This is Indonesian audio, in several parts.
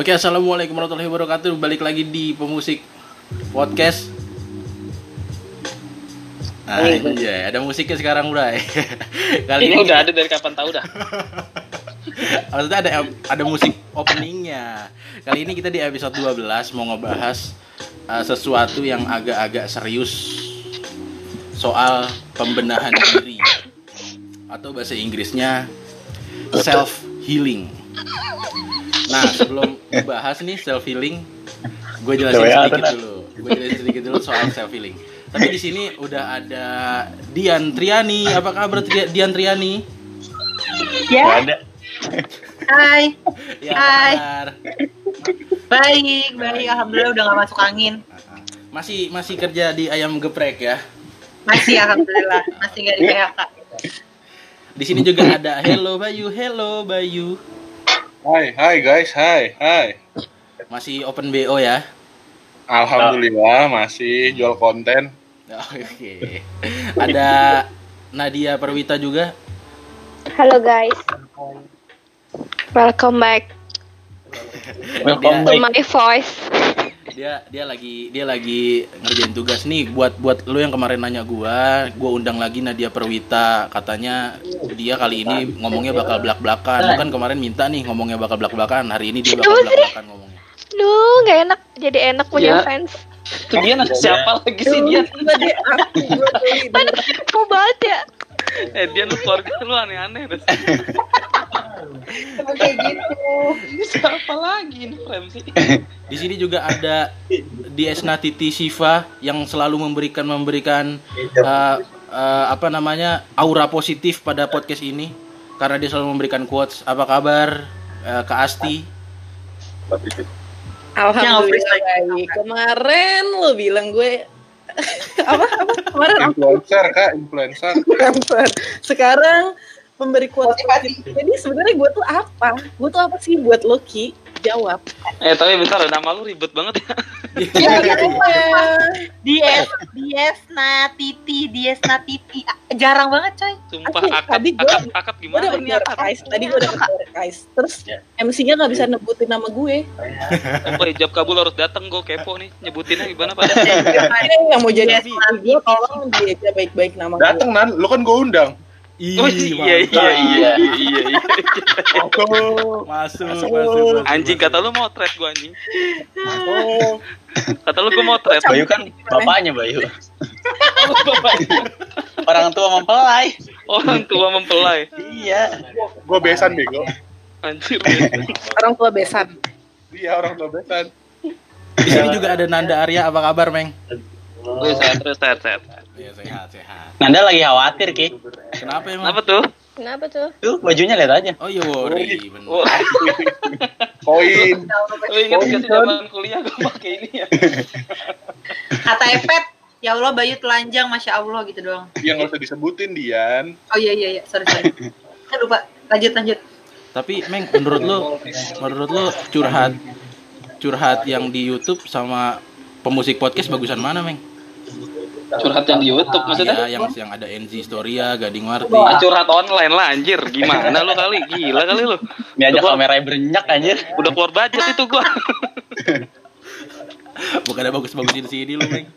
Oke, assalamualaikum warahmatullahi wabarakatuh. Balik lagi di pemusik podcast. Ah, iya, ada musiknya sekarang udah. Kali Ini udah ada dari kapan tahu dah. Maksudnya ada ada musik openingnya. Kali ini kita di episode 12 mau ngebahas uh, sesuatu yang agak-agak serius soal pembenahan diri atau bahasa Inggrisnya self healing. Nah, sebelum bahas nih self healing, gue jelasin sedikit dulu. Gue jelasin sedikit dulu soal self healing. Tapi di sini udah ada Dian Triani. Apa kabar Tri- Dian Triani? Ya, ada. hai. Ya, Hai. kabar? Baik, baik. Alhamdulillah udah gak masuk angin. Masih masih kerja di ayam geprek ya. Masih alhamdulillah, masih gak di PHK. Di sini juga ada Hello Bayu, Hello Bayu. Hai, hai guys, hai, hai. Masih open BO ya. Alhamdulillah masih jual konten. Oke. Ada Nadia Perwita juga. Halo guys. Welcome back Welcome to my voice. Dia dia lagi dia lagi ngerjain tugas nih buat buat lu yang kemarin nanya gua, gua undang lagi Nadia Perwita. Katanya dia kali ini ngomongnya bakal belak-belakan. Lu kan kemarin minta nih ngomongnya bakal belak-belakan. Hari ini dia bakal Aduh, belak-belakan ngomongnya. Duh, gak enak. Jadi enak punya Ya. fans. Itu dia nanti siapa lagi sih dia? Mana mau banget ya? Eh dia lu keluarga lu aneh-aneh. Kayak gitu. Ini siapa lagi ini frame sih? Di sini juga ada Diesna Titi Siva yang selalu memberikan memberikan uh, uh, apa namanya aura positif pada podcast ini karena dia selalu memberikan quotes. Apa kabar uh, Kak Asti? Alhamdulillah baik. Kemarin lo bilang gue apa apa kemarin apa Influencer kak, influencer. Influencer. Sekarang memberi quotes positif. Jadi sebenarnya gue tuh apa? Gue tuh apa sih buat Loki? Jawab. Eh tapi bentar nama lu ribet banget ya. Ya, Dies, Diesna Titi, Diesna Titi. Jarang banget coy. Sumpah Asli, akad tadi gua- akad akad gue gimana ini door akad? prize. Tadi gue dapet door prize. Terus MC-nya nggak bisa nebutin nama gue. Apa hijab kabul harus datang gue kepo nih nyebutinnya gimana pada. Ini yang mau jadi gue tolong dia baik-baik nama gue. Datang nan, lu kan gue undang. Ih, Oh iya iya iya iya iya. Oh, Masuk, masuk, masuk. Anjing kata lu mau thread gua anjing. oh. Kata lu gua mau thread. Bayu kan bapaknya Bayu. Orang tua mempelai. Orang tua mempelai. Iya. Gue besan bego. Anjir. Orang tua besan. Dia orang tua besan. Di sini juga ada Nanda Arya. Apa kabar, Meng? Wih, sehat terus sehat sehat. Iya, sehat, sehat. Nanda lagi khawatir Ki. Kenapa emang? Kenapa tuh? Kenapa tuh? Tuh bajunya lihat aja. Oh iya, worry. bener. Wah, Koin. lu inget gak sih zaman kuliah gua pakai ini ya? Kata Epet, ya Allah Bayu telanjang, Masya Allah gitu doang. Yang nggak usah disebutin Dian. Oh iya, iya, iya. Sorry, sorry. Saya lupa. Lanjut, lanjut. Tapi, Meng, menurut lu, menurut lu curhat curhat yang di YouTube sama pemusik podcast bagusan mana, Meng? Curhat yang di YouTube maksudnya? Iya, yang yang ada NZ Storia, Gading Warti. Ah, curhat online lah anjir. Gimana lu kali? Gila kali lu. Ini aja kameranya berenyak anjir. Udah keluar budget itu gua. Bukan ada bagus-bagusin sini lu, Meng.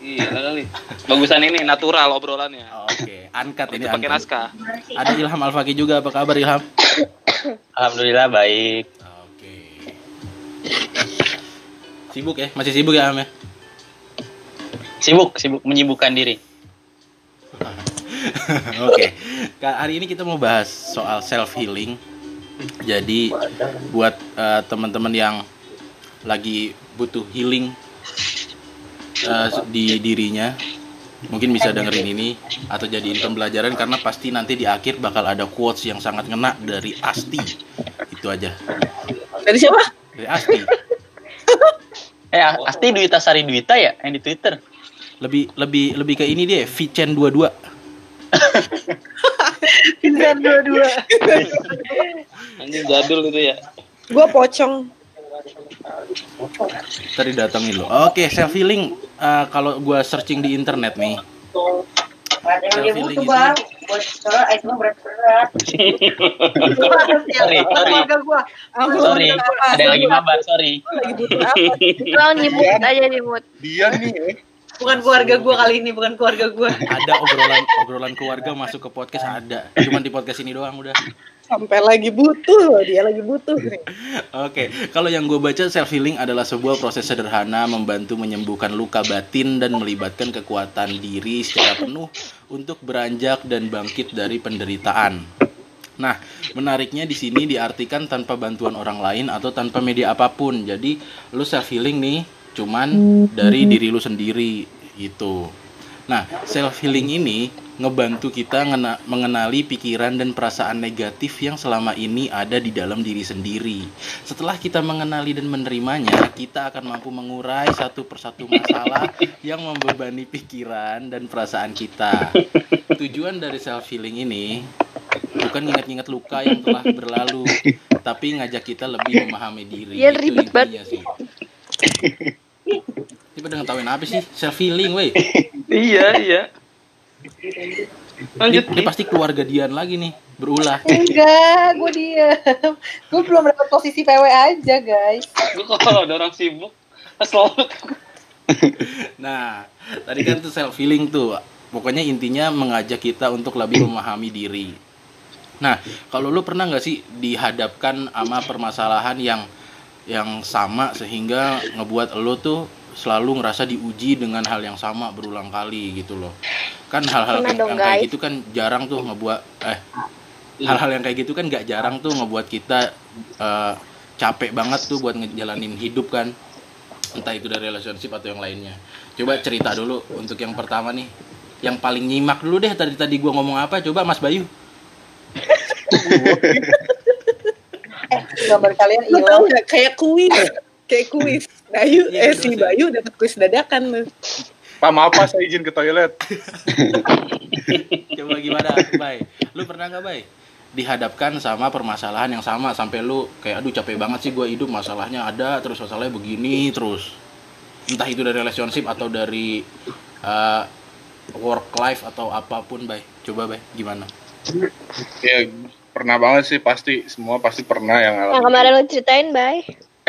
Gila kali. Bagusan ini natural obrolannya. Oh, Oke, angkat ini pakai naskah. Ada Ilham Alfaki juga, apa kabar Ilham? Alhamdulillah baik. Oke. Sibuk ya? Masih sibuk ya, Am ya? Sibuk, sibuk menyibukkan diri. Oke. Kak, hari ini kita mau bahas soal self healing. Jadi buat eh, teman-teman yang lagi butuh healing eh, di dirinya, mungkin bisa dengerin ini atau jadiin pembelajaran karena pasti nanti di akhir bakal ada quotes yang sangat ngena dari Asti. Itu aja. Dari siapa? Dari Asti. Eh, Asti Duita Sari Duita ya yang di Twitter. Lebih lebih lebih ke ini dia, Vicen 22. Pintar dua-dua. Anjing jadul itu ya. Gue pocong. Tadi datangin lo. Oke, self healing. kalau gua searching di internet nih, self healing itu Sorry, sorry. Keluarga gua. Aku Sorry, apa? ada yang lagi mabar, sorry. Gua lagi butuh apa? Di mute aja di mute. Dia nih, eh. Bukan keluarga gua kali ini, bukan keluarga gua. ada obrolan obrolan keluarga masuk ke podcast ada cuman di podcast ini doang udah Sampai lagi butuh, dia lagi butuh nih. Oke, kalau yang gue baca self healing adalah sebuah proses sederhana membantu menyembuhkan luka batin dan melibatkan kekuatan diri secara penuh untuk beranjak dan bangkit dari penderitaan. Nah, menariknya di sini diartikan tanpa bantuan orang lain atau tanpa media apa pun. Jadi, lu self healing nih cuman dari diri lu sendiri gitu. Nah, self healing ini ngebantu kita ngena- mengenali pikiran dan perasaan negatif yang selama ini ada di dalam diri sendiri. Setelah kita mengenali dan menerimanya, kita akan mampu mengurai satu persatu masalah yang membebani pikiran dan perasaan kita. Tujuan dari self healing ini bukan ingat-ingat luka yang telah berlalu, tapi ngajak kita lebih memahami diri. Itu ribet sih. Ini pada ngetawain apa sih? Self healing, weh. Iya, iya. Ini, Lanjut. ini pasti keluarga Dian lagi nih, berulah. Enggak, gue diem. Gue belum dapat posisi PW aja, guys. Gue kalau ada orang sibuk, selalu Nah, tadi kan tuh self healing tuh. Pokoknya intinya mengajak kita untuk lebih memahami diri. Nah, kalau lu pernah nggak sih dihadapkan sama permasalahan yang yang sama sehingga ngebuat lu tuh selalu ngerasa diuji dengan hal yang sama berulang kali gitu loh. Kan hal-hal yang, kayak gitu kan jarang tuh ngebuat eh hal-hal yang kayak gitu kan nggak jarang tuh ngebuat kita eh, capek banget tuh buat ngejalanin hidup kan. Entah itu dari relationship atau yang lainnya. Coba cerita dulu untuk yang pertama nih. Yang paling nyimak dulu deh tadi tadi gua ngomong apa. Coba Mas Bayu. Gambar kalian hilang. gak kayak kuis, kayak kuis. Bayu, Iya, eh si terus ya. Bayu dapat kuis dadakan lu. Pak maaf Pak, saya izin ke toilet. coba gimana Bay lu pernah nggak Bay dihadapkan sama permasalahan yang sama sampai lu kayak aduh capek banget sih gua hidup masalahnya ada terus masalahnya begini terus entah itu dari relationship atau dari uh, work life atau apa pun Bay coba Bay gimana Ya pernah banget sih pasti semua pasti pernah yang Yang kemarin lo ceritain, bye.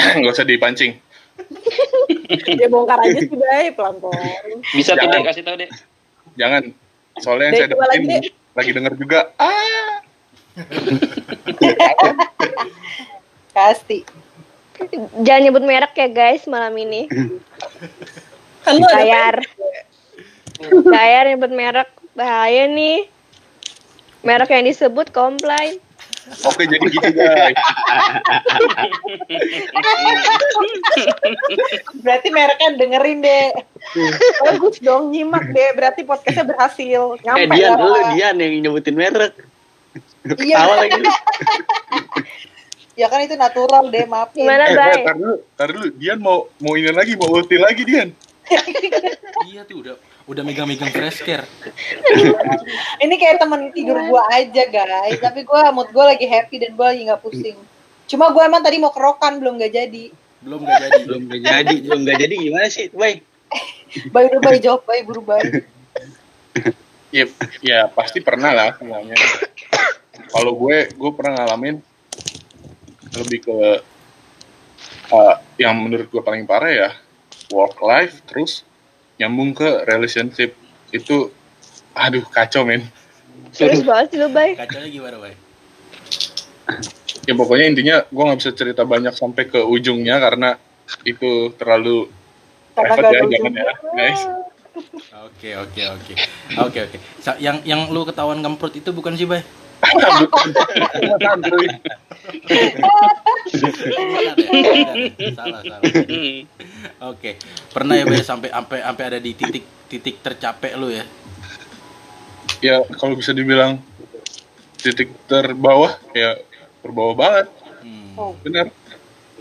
Gak usah dipancing. Dia bongkar aja sih, Bay, pelan-pelan. bisa tuh Jangan. deh kasih tau deh. Jangan. Soalnya yang Dek, saya lagi, dapetin Dek. lagi denger juga. Ah, Pasti. Jangan nyebut merek ya, guys, malam ini. Kan lu Bayar. Bayar nyebut merek. Bahaya nih. Merek yang disebut komplain. Oke jadi gitu guys. Berarti mereknya dengerin deh. bagus dong nyimak deh. Berarti podcastnya berhasil. Eh Nyampe Dian, lah. lu Dian yang nyebutin merek. Iya. Ketawa lagi. Ya kan itu natural deh, maafin. Gimana, Eh, Bay? tar dulu, tar dulu. Dian mau mau ini lagi, mau ulti lagi Dian. iya tuh udah udah megang-megang fresh care Ini kayak temen tidur gua aja, guys. Tapi gua mood gua lagi happy dan gua lagi nggak pusing. Cuma gua emang tadi mau kerokan belum nggak jadi. belum gak jadi Belum gak jadi, belum gak jadi gimana sih, Bay? Bayi udah bayi jawab bayi buru bayi. Ya, ya pasti pernah lah semuanya. Kalau gue, gue pernah ngalamin lebih ke uh, yang menurut gue paling parah ya work life, terus nyambung ke relationship itu, aduh kacau men. Serius banget sih lu, Bay. kacanya gimana Bay Ya pokoknya intinya gue nggak bisa cerita banyak sampai ke ujungnya karena itu terlalu Karena private gak ya, jangan ya, guys. Oke oke oke oke oke. Yang yang lu ketahuan ngemprut itu bukan sih bay? Bukan. Bukan? Salah salah. Oke. Pernah ya bay sampai sampai sampai ada di titik titik tercapek lu ya? ya kalau bisa dibilang titik terbawah ya terbawah banget Hmm, Oh, benar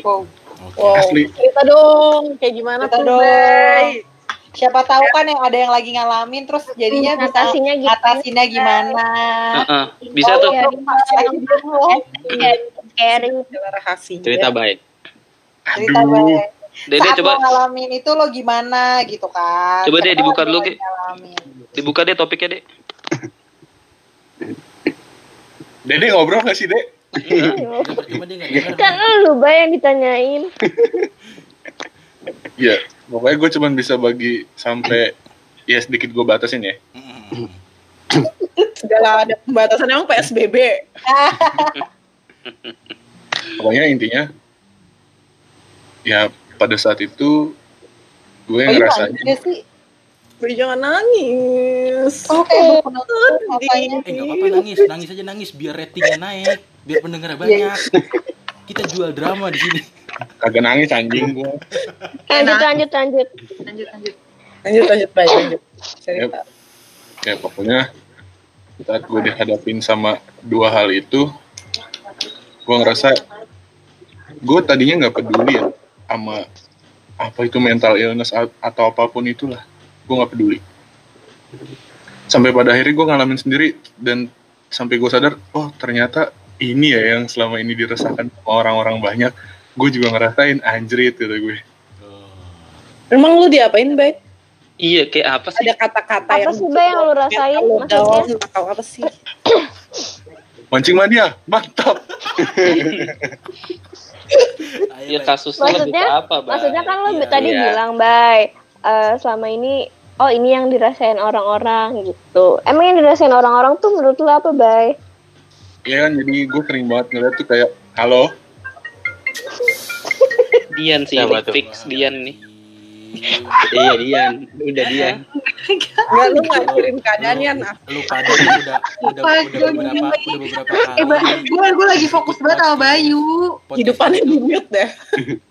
oh. Oke. Wow. asli Cerita dong, kayak gimana Cerita tuh, dong. Bay? Siapa tahu kan yang ada yang lagi ngalamin terus jadinya bisa Ngatasinnya gimana? ngatasinnya gimana. Heeh. Bisa tuh. Iya, dong. Sharing. Cerita baik. Cerita aduh baik. Dede Saat coba ngalamin itu lo gimana gitu kan. Coba deh dibuka dulu, Ki. ngalamin. Dibuka deh topiknya deh. Dede ngobrol gak sih, Dek? Ayo. Cuma dia nggak dengar. Kan lu bay yang ditanyain. Iya, pokoknya gue cuman bisa bagi sampai ya sedikit gue batasin ya. Segala ada pembatasan emang PSBB. Pokoknya intinya ya pada saat itu gue Oh, iya, ngerasanya sih. Boy jangan nangis. Oh, kayak penonton matanya. Eh apa-apa nangis, nangis aja nangis biar ratingnya naik, biar pendengar banyak. Kita jual drama di sini. kagak nangis anjing gue. Lanjut lanjut lanjut. Lanjut, lanjut. Lanjut lanjut baik lanjut. Cerita. Ya pokoknya saat gue dihadapin sama dua hal itu, gue ngerasa gue tadinya nggak peduli ya sama apa itu mental illness atau apa pun itulah, gue nggak peduli. Sampai pada akhirnya gue ngalamin sendiri dan sampai gue sadar, oh ternyata ini ya yang selama ini dirasakan sama orang-orang banyak. Gue juga ngerasain anjrit gitu gue. Emang lu diapain, Bay? Iya, kayak apa sih? Ada kata-kata Apa yang sih bay yang lu rasain Lu maksudnya? atau apa sih? Mancing mania, mantap. Ya Bay. kasusnya lebih Maksudnya, ke apa, Bang? maksudnya kan lo Iya, tadi iya. bilang bay eh, selama ini oh ini yang dirasain orang-orang gitu. Emang yang dirasain orang-orang tuh menurut lo apa bay? Iya kan, jadi gue sering banget ngeliat tuh kayak, halo, Dian sih, Siapa tuh? fix Dian nih. Iya Dian, udah Dian. Enggak lu ngancurin keadaannya nah. Lu pada udah udah udah beberapa udah beberapa Eh, kali. gue gue lagi fokus banget sama Bayu. Hidupannya ini di mute deh.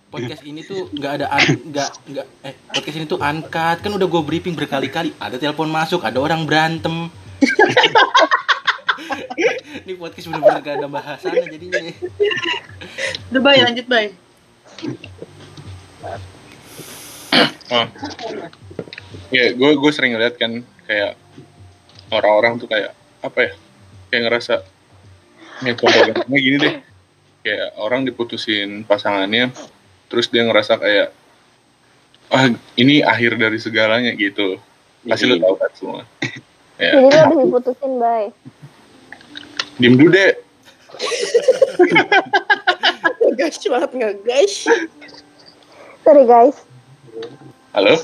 podcast ini tuh nggak ada nggak nggak eh podcast ini tuh uncut kan udah gue briefing berkali-kali ada telepon masuk ada orang berantem ini podcast bener-bener gak ada bahasannya jadinya Udah Bay, lanjut Bay. Oh. Ya, gue gue sering ngeliat kan kayak orang-orang tuh kayak apa ya? Kayak ngerasa ya gampangnya gini deh. Kayak orang diputusin pasangannya, terus dia ngerasa kayak ah ini akhir dari segalanya gitu. Pasti lu tahu kan semua. ya, Jadi lo diputusin bay. diem dulu deh. Ngegas banget ngegas. Sorry guys. Halo?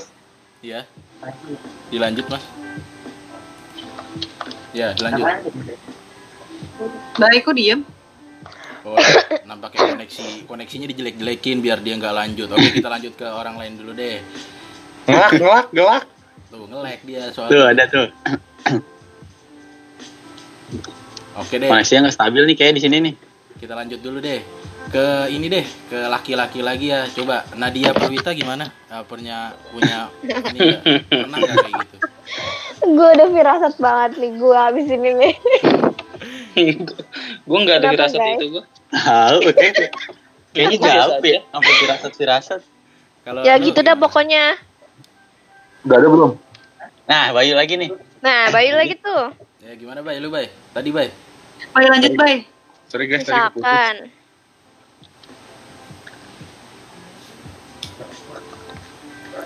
ya dilanjut mas ya dilanjut Bay, kok diem? oh nampaknya koneksi koneksinya dijelek-jelekin biar dia nggak lanjut oke kita lanjut ke orang lain dulu deh Ngelak, ngelak, gelak. tuh ngelek dia Tuh soalnya ada tuh. oke deh Koneksinya nggak stabil nih kayak di sini nih. kita lanjut dulu deh ke ini deh ke laki-laki lagi ya coba Nadia Perwita gimana Eh, punya punya ini pernah nggak kayak gitu Gue udah firasat banget nih gue habis ini nih. gue nggak ada firasat guys? itu gue. Tahu, oke. Kayaknya Biasa jawab aja. ya, sampai firasat-firasat. kalau ya gitu dah pokoknya. Udah ada belum? Nah, Bayu lagi nih. Nah Bayu lagi tuh. ya gimana bay lu bay tadi bay Bay, lanjut Bay. Sorry guys, tadi keputus. Misalkan.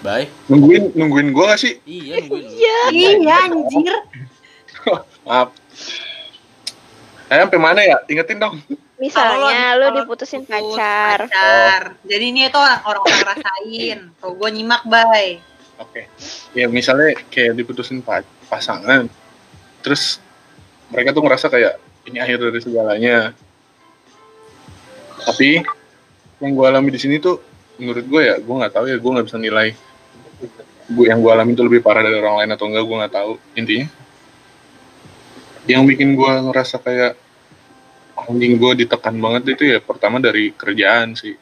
Bay Nungguin, nungguin gue gak sih? iya nungguin lu. Iya, anjir. Maaf. Saya sampai mana ya? Ingetin dong. Misalnya Kalau lu diputusin putus pacar. pacar. Jadi ini itu orang orang orang rasain. Tuh gue nyimak Bay. Oke. Ya misalnya kayak diputusin pa- pasangan, terus mereka tuh ngerasa kayak ini akhir dari segalanya. Tapi yang gue alami di sini tuh, menurut gue ya, gue nggak tahu ya, gue nggak bisa nilai. Gue yang gue alami itu lebih parah dari orang lain atau enggak, gue nggak tahu. Intinya, yang bikin gue ngerasa kayak anjing gue ditekan banget itu ya pertama dari kerjaan sih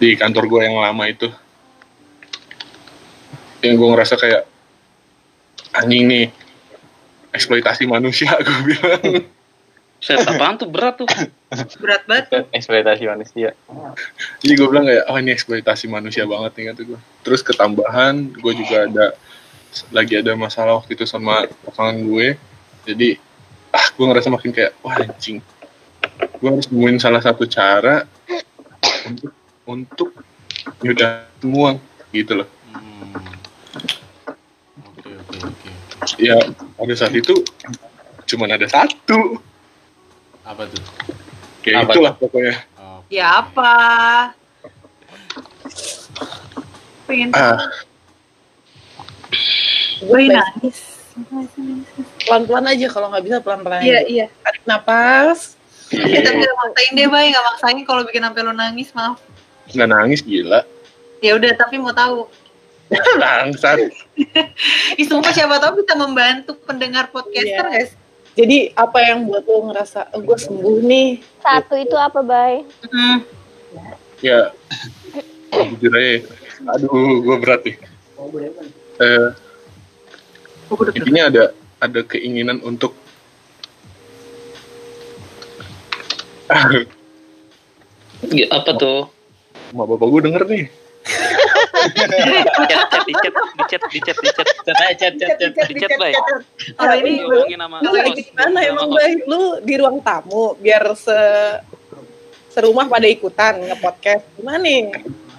di kantor gue yang lama itu yang gue ngerasa kayak anjing nih eksploitasi manusia gue bilang Set apaan tuh berat tuh. Berat banget. Eksploitasi manusia. jadi gue bilang kayak oh ini eksploitasi manusia banget nih kata gue terus ketambahan gue juga ada lagi ada masalah waktu itu sama pasangan gue jadi ah gue ngerasa makin kayak wah anjing gue harus nemuin salah satu cara untuk untuk yaudah semua gitu loh Hmm. oke oke oke ya pada saat itu cuman ada satu Apa tuh? Kayak Apa itulah pokoknya Oh, Ya apa? Pengen ah gue nangis. Pelan-pelan aja kalau nggak bisa pelan-pelan. Iya iya. Tarik napas. Ya, tapi gak maksain deh, Bay. Gak maksain kalau bikin sampai lo nangis, maaf. nggak nangis gila Ya udah, tapi mau tahu. bangsat Ih, sumpah siapa tahu bisa membantu pendengar podcaster, Iya. guys. Jadi apa yang buat lo ngerasa oh, gue sembuh nih? Satu itu apa, Bay? Hmm. ya jujur aja ya. aduh gue berat nih eh, Oh, intinya ada ada keinginan untuk Ya, apa tuh? sama bapak gue denger nih Chat, chat, di chat, di chat, di chat, di chat. Chat aja, chat, chat, chat. Di chat, Bay. Kalau ini Ngomongin Lu lagi emang. Bay? Lu di ruang tamu biar se serumah pada ikutan nge-podcast. Gimana nih?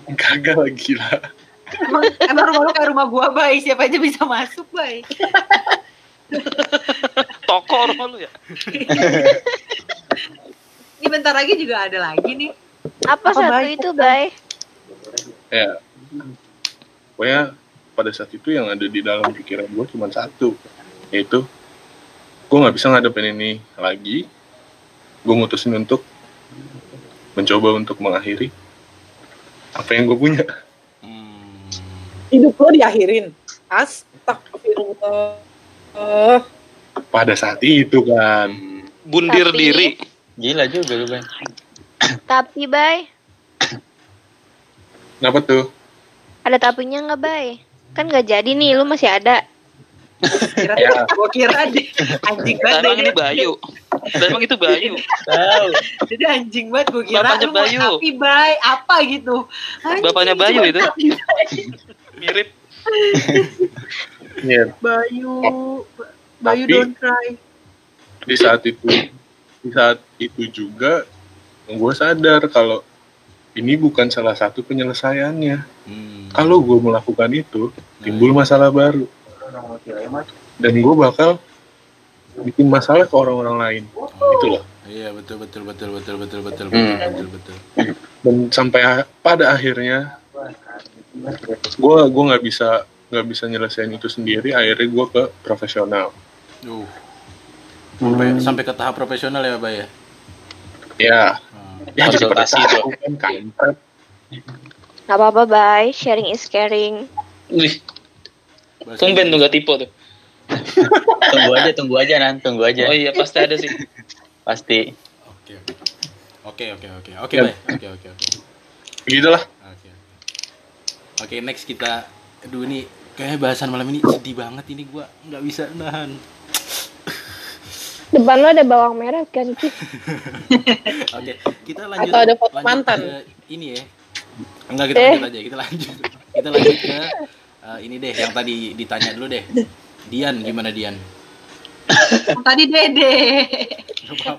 kagak lah gila emang, emang rumah lo kayak rumah gua, Bay. Siapa aja bisa masuk, Bay. Toko rumah lu ya? Ini bentar lagi juga ada lagi nih. Apa, Apa, satu Bay? itu, Bay? ya pokoknya pada saat itu yang ada di dalam pikiran gue cuma satu yaitu gue nggak bisa ngadepin ini lagi gue mutusin untuk mencoba untuk mengakhiri apa yang gue punya hmm. Hidup lo diakhirin. Astagfirullah. Eh, pada saat itu kan Bundir Tapi- diri. Gila juga lu, Bay. Tapi, Bay, kenapa tuh ada tapinya nggak, Bay? Kan nggak jadi nih, lu masih ada. Kira, Ya. Gua kira deh. Anjing banget. Emang ini. Bayu. Emang itu Bayu. Tahu. Dede anjing banget. Gue kira Bapaknya lu Bayu. tapi, Bay. Apa gitu. Anjing, Bapaknya Bayu itu. Mirip. ya Bayu. Bayu Tapi- don't cry. di saat itu di saat itu juga gue sadar kalau ini bukan salah satu penyelesaiannya Hmm. kalau gue melakukan itu timbul masalah baru dan gue bakal bikin masalah ke orang-orang lain itu loh Iya betul betul betul betul betul betul Hmm. betul betul betul. dan sampai pada akhirnya gue gua nggak bisa nggak bisa nyelesain itu sendiri akhirnya gue ke profesional Uh. Sampai sampai ke tahap profesional ya, Bay ya. ya Hmm. Ya Konsultasi itu. kan Nggak apa-apa, Bay. Sharing is caring. Wih, tumben tuh gak tipe tuh. Tunggu aja, tunggu aja, Nan. Tunggu aja. Oh iya, pasti ada sih. Pasti. Oke. Oke oke oke oke. Oke oke oke. gitu lah Oke. Oke, next kita aduh ini kayaknya bahasan malam ini sedih banget ini gua nggak bisa nahan. Depan lo ada bawang merah kan? Oke, kita lanjut. Atau ada foto lanjut mantan. ke ini ya. Enggak kita Eh. lanjut aja, kita lanjut. Kita lanjut ke eh, ini deh yang tadi ditanya dulu deh. Dian gimana Dian? Tadi Dede.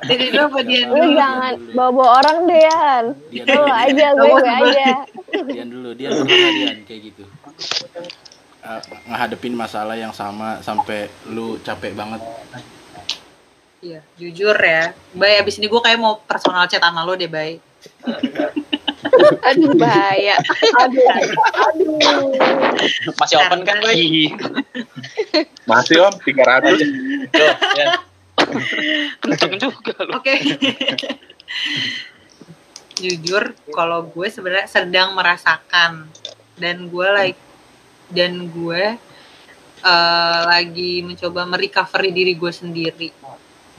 Dede dulu apa dia Lu dulu? jangan bawa-bawa orang. Dian Lu dulu. aja, gue gue aja. Dian dulu, Dian pernah nggak, Dian kayak gitu. Eh, ngehadepin masalah yang sama sampai lu capek banget. Iya, jujur ya. Bay, abis ini gue kayak mau personal chat sama lo deh, Bay. Aduh, bahaya. aduh, aduh. Masih open kan, Bay? Ih, masih om 300 Tuh, ya. kenceng juga lu. Oke. Jujur, kalau gue sebenarnya sedang merasakan dan gue like dan gue eh, lagi mencoba merecovery diri gue sendiri.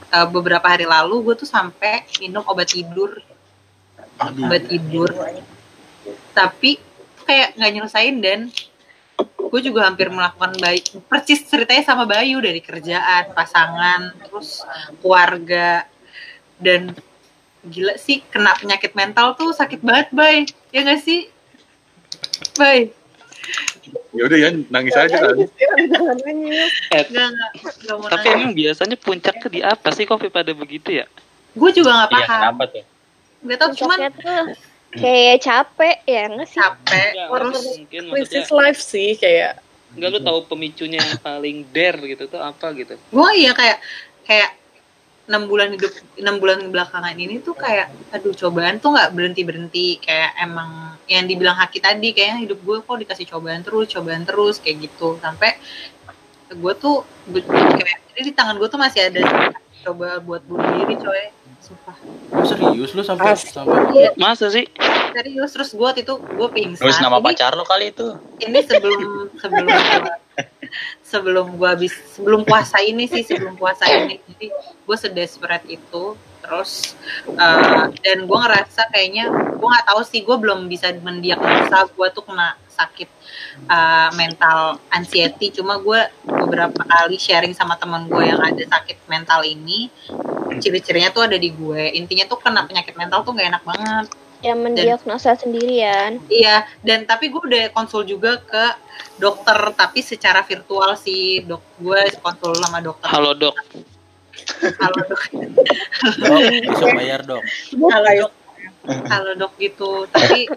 Eh, beberapa hari lalu gue tuh sampai minum obat tidur, obat tidur. Tapi kayak nggak nyelesain dan gue juga hampir melakukan baik persis ceritanya sama Bayu dari kerjaan pasangan terus keluarga. Dan gila sih kena penyakit mental tuh sakit banget bay. Ya gak sih? Bay ya udah ya nangis aja kali Jangan nangis. Eh, nggak nggak nggak tapi nangis emang biasanya puncaknya di apa sih kok pada begitu ya? gue juga nggak Iya, paham kenapa tuh? nggak tahu cuman tuh kayak capek ya nggak sih? capek Enggak, terus mungkin maksudnya Krisis life sih kayak Enggak lu tahu pemicunya yang paling dare gitu tuh apa gitu. gue iya kayak kayak enam bulan hidup enam bulan belakangan ini tuh kayak aduh cobaan tuh nggak berhenti berhenti kayak emang yang dibilang Haki tadi kayaknya hidup gue kok dikasih cobaan terus cobaan terus kayak gitu. Sampai gue tuh kayak jadi di tangan gue tuh masih ada coba buat bunuh diri coy. Sumpah. Oh, serius? Lu sampai As- sampai Masa sih? serius terus gue itu gue pingsan. Nulis nama Ini- pacar lo kali itu. ini sebelum sebelum sebelum gua habis sebelum puasa ini sih sebelum puasa ini. Jadi gue sedesperate itu terus eh, dan gue ngerasa kayaknya gue nggak tahu sih gue belum bisa mendiagnosa gue tuh kena sakit eh, mental anxiety. Cuma gue beberapa kali sharing sama teman gue yang ada sakit mental ini ciri-cirinya tuh ada di gue. Intinya tuh kena penyakit mental tuh gak enak banget Yang mendiagnosa sendirian. Iya, dan tapi gue udah konsul juga ke dokter, tapi secara virtual sih dok gue konsul sama dokter. Halo dok. Halo dok, dok besok bayar dok halo dok, halo dok gitu. Tapi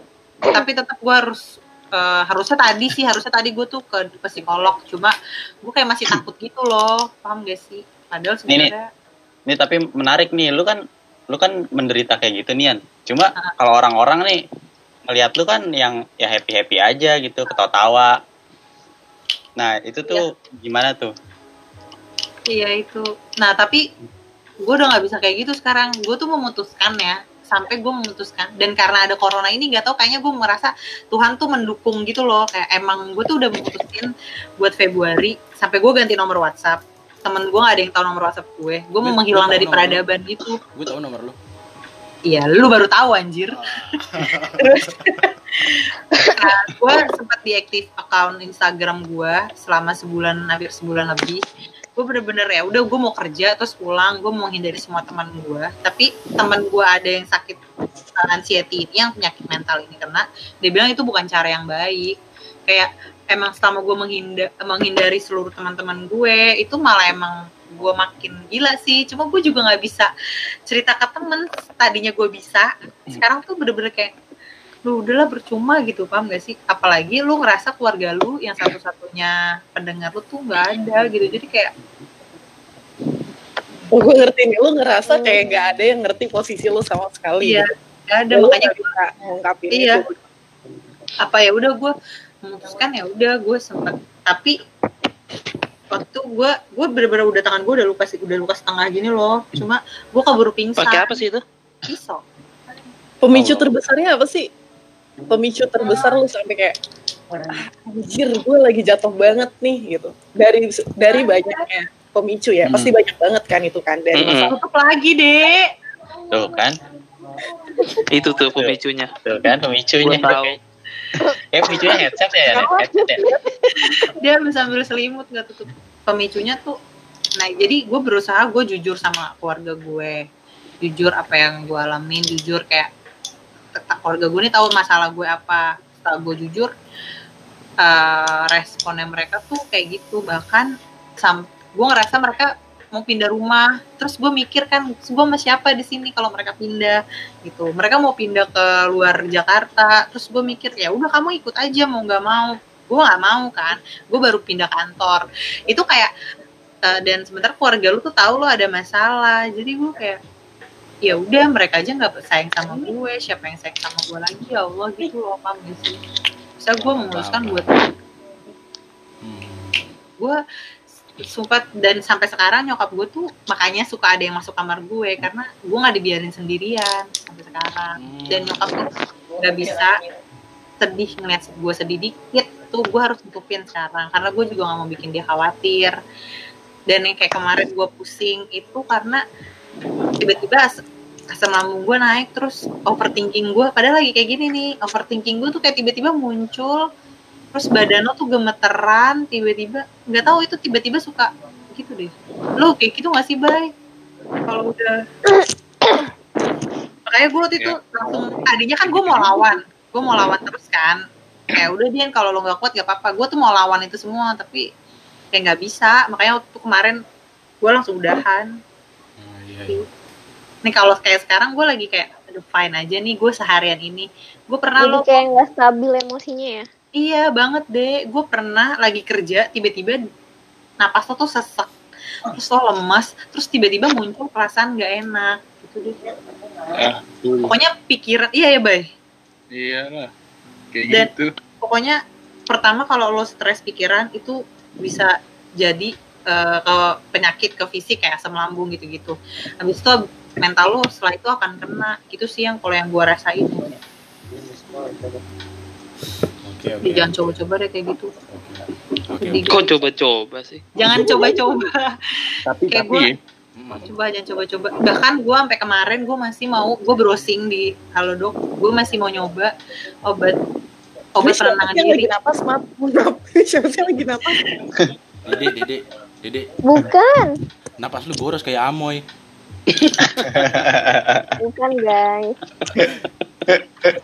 tapi tetap gue harus eh, harusnya tadi sih harusnya tadi gue tuh ke, ke psikolog, cuma gue kayak masih takut gitu loh, paham gak sih? Padahal sebenarnya Ini tapi menarik nih, lu kan lu kan menderita kayak gitu Nian. Cuma Ah. kalau orang-orang nih melihat lu kan yang ya happy happy aja gitu, ketawa-tawa. Nah itu tuh gimana tuh? Iya itu. Nah tapi gue udah nggak bisa kayak gitu sekarang. Gue tuh memutuskan ya sampai gue memutuskan dan karena ada corona ini gak tau kayaknya gue merasa Tuhan tuh mendukung gitu loh kayak emang gue tuh udah memutusin buat Februari sampai gue ganti nomor WhatsApp temen gue gak ada yang tahu nomor WhatsApp gue. Gue mau menghilang dari peradaban gitu gue tahu nomor lu. Iya lu baru tahu anjir. Nah, gue sempat diaktif account Instagram gue selama sebulan hampir sebulan lebih. Gue bener-bener ya udah gue mau kerja terus pulang gue mau menghindari semua teman gue tapi teman gue ada yang sakit uh, anxiety ini yang penyakit mental ini karena dia bilang itu bukan cara yang baik. Kayak emang selama gue menghindar menghindari seluruh teman-teman gue itu malah emang gue makin gila sih cuma gue juga nggak bisa cerita ke temen tadinya gue bisa sekarang tuh bener-bener kayak lu udahlah percuma gitu paham gak sih apalagi lu ngerasa keluarga lu yang satu-satunya pendengar lu tuh nggak ada gitu jadi kayak Oh, gue ngerti nih, lu ngerasa kayak gak ada yang ngerti posisi lu sama sekali. iya gitu. nggak ada Lu makanya nggak bisa ngungkapin Iya. itu. apa ya udah gue memutuskan ya udah gue sempet tapi waktu gue gue bener-bener udah tangan gue udah luka sih udah luka setengah gini loh cuma gue keburu pingsan Pakai apa sih itu? pisau Pemicu terbesarnya apa sih? Pemicu terbesar lu sampai kayak "Ah, anjir gue lagi jatuh banget nih gitu. Dari dari banyaknya pemicu ya, Hmm. pasti banyak banget kan itu kan dari Mm-mm. masalah tutup lagi deh Tuh kan, Itu tuh pemicunya. tuh kan pemicunya. Gua tahu. Kayak pemicunya headset ya, headset ya. dia sambil selimut nggak tutup pemicunya tuh nah jadi gue berusaha gue jujur sama keluarga gue. Jujur apa yang gue alamin jujur kayak keluarga gue ini tahu masalah gue apa. Setelah gue jujur eh, responnya mereka tuh kayak gitu. Bahkan sam gue ngerasa mereka mau pindah rumah. Terus gue mikir kan gue sama siapa di sini kalau mereka pindah? Gitu. Mereka mau pindah ke luar Jakarta. Terus gue mikir ya udah kamu ikut aja mau nggak mau. Gue nggak mau kan. Gue baru pindah kantor. Itu kayak eh, dan sebentar keluarga lu tuh tahu lu ada masalah. Jadi gue kayak ya udah mereka aja nggak sayang sama gue. Siapa yang sayang sama gue lagi? Ya Allah gitu loh paham gak sih? Bisa gue memutuskan buat Hmm. gue sumpah dan sampai sekarang nyokap gue tuh makanya suka ada yang masuk kamar gue karena gue nggak dibiarin sendirian sampai sekarang. Dan nyokap tuh nggak bisa sedih ngeliat gue sedih dikit tuh gue harus tutupin sekarang karena gue juga nggak mau bikin dia khawatir. Dan yang kayak kemarin gue pusing itu karena tiba-tiba as- asam lambung gue naik terus overthinking gue padahal lagi kayak gini nih overthinking gue tuh kayak tiba-tiba muncul terus badan lo tuh gemeteran tiba-tiba nggak tahu itu tiba-tiba suka gitu deh. Lo kayak gitu gak sih bay? Kalau udah makanya gue waktu itu langsung tadinya kan gue mau lawan gue mau lawan terus kan. Kayak udah dia kalau lo nggak kuat gak apa-apa. Gue tuh mau lawan itu semua tapi kayak nggak bisa. Makanya waktu kemarin gue langsung udahan. Oh, iya, iya. nih kalau kayak sekarang gue lagi kayak aduh fine aja nih gue seharian ini. Gue pernah Jadi lo kayak nggak stabil emosinya ya. Iya banget deh. Gue pernah lagi kerja, tiba-tiba napas lo tuh sesek, terus lo lemas, terus tiba-tiba muncul perasaan gak enak. Gitu deh. ah Pokoknya pikiran, iya ya bay. iya lah kayak Dan- gitu Pokoknya pertama kalau lo stres pikiran itu bisa jadi eh, ke penyakit ke fisik kayak asam lambung gitu-gitu. Habis itu mental lo setelah itu akan kena. Gitu sih yang kalau yang gue rasain. Oke. Jadi jangan coba-coba deh kayak gitu. Oke. Jadi Kok coba-coba sih? jangan coba-coba. tapi Kayak tapi gua- Hmm. coba jangan coba-coba bahkan gue sampai kemarin gue masih mau gue browsing di Halodoc gue masih mau nyoba obat obat penenangan diri lagi napas? Maaf. Siapa sih lagi napas? Dede, Dede, Dede, Bukan, napas lu boros kayak Amoy. Bukan guys.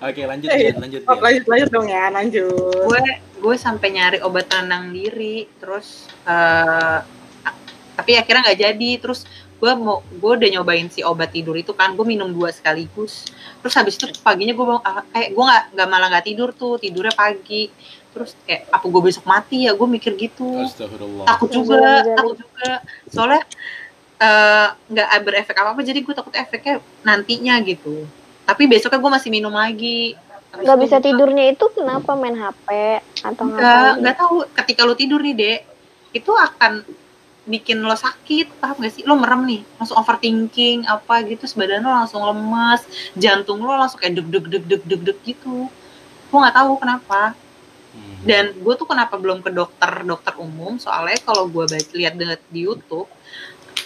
Oke, lanjut, Eh, Dian, lanjut. Oh, lanjut lanjut dong ya, lanjut. gue gue sampai nyari obat penenang diri terus eh, a- tapi akhirnya nggak jadi terus gue mau gue udah nyobain si obat tidur itu kan gue minum dua sekaligus terus habis itu paginya gue kayak gue nggak nggak malah nggak tidur tuh tidurnya pagi terus kayak apa gue besok mati ya gue mikir gitu Astagfirullah. takut juga takut juga soalnya eh, nggak berefek apa apa jadi gue takut efeknya nantinya gitu. Tapi besoknya gue masih minum lagi. Habis Gak itu bisa tidurnya itu kenapa main HP atau nggak ngapain? nggak tahu. Ketika lo tidur nih dek itu akan bikin lo sakit paham gak sih? Lo merem nih langsung overthinking apa gitu sebadan lo langsung lemas jantung lo langsung kayak deg deg deg deg deg deg gitu. Gue nggak tahu kenapa. Hmm. dan gue tuh kenapa belum ke dokter dokter umum? Soalnya kalau gue lihat di YouTube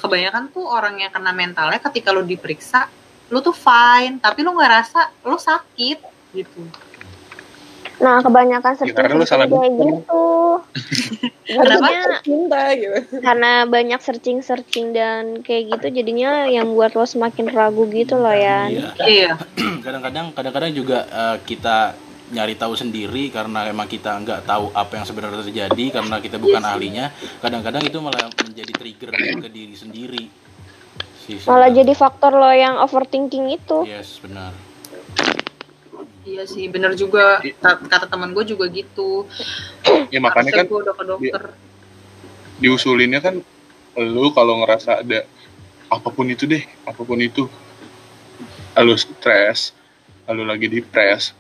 kebanyakan tuh orang yang kena mentalnya ketika lo diperiksa lo tuh fine tapi lo nggak rasa lo sakit gitu Nah, kebanyakan Ya, karena lu searching salah kayak gitu. Kenapa? Jadinya Cinta gitu. karena banyak searching-searching dan kayak gitu jadinya yang buat lo semakin ragu gitu loh ya. Iya. iya Kadang-kadang, kadang-kadang juga eh, kita nyari tahu sendiri karena emang kita nggak tahu apa yang sebenarnya terjadi karena kita bukan ahlinya. Kadang-kadang itu malah menjadi trigger ke diri sendiri. Si- Malah jadi faktor lo yang overthinking itu. Yes, benar. iya sih bener juga Ta- kata teman gue juga gitu ya makanya kan gue udah ke dokter diusulinnya kan lu kalau ngerasa ada apa pun itu deh apa pun itu lu stres lu lagi depres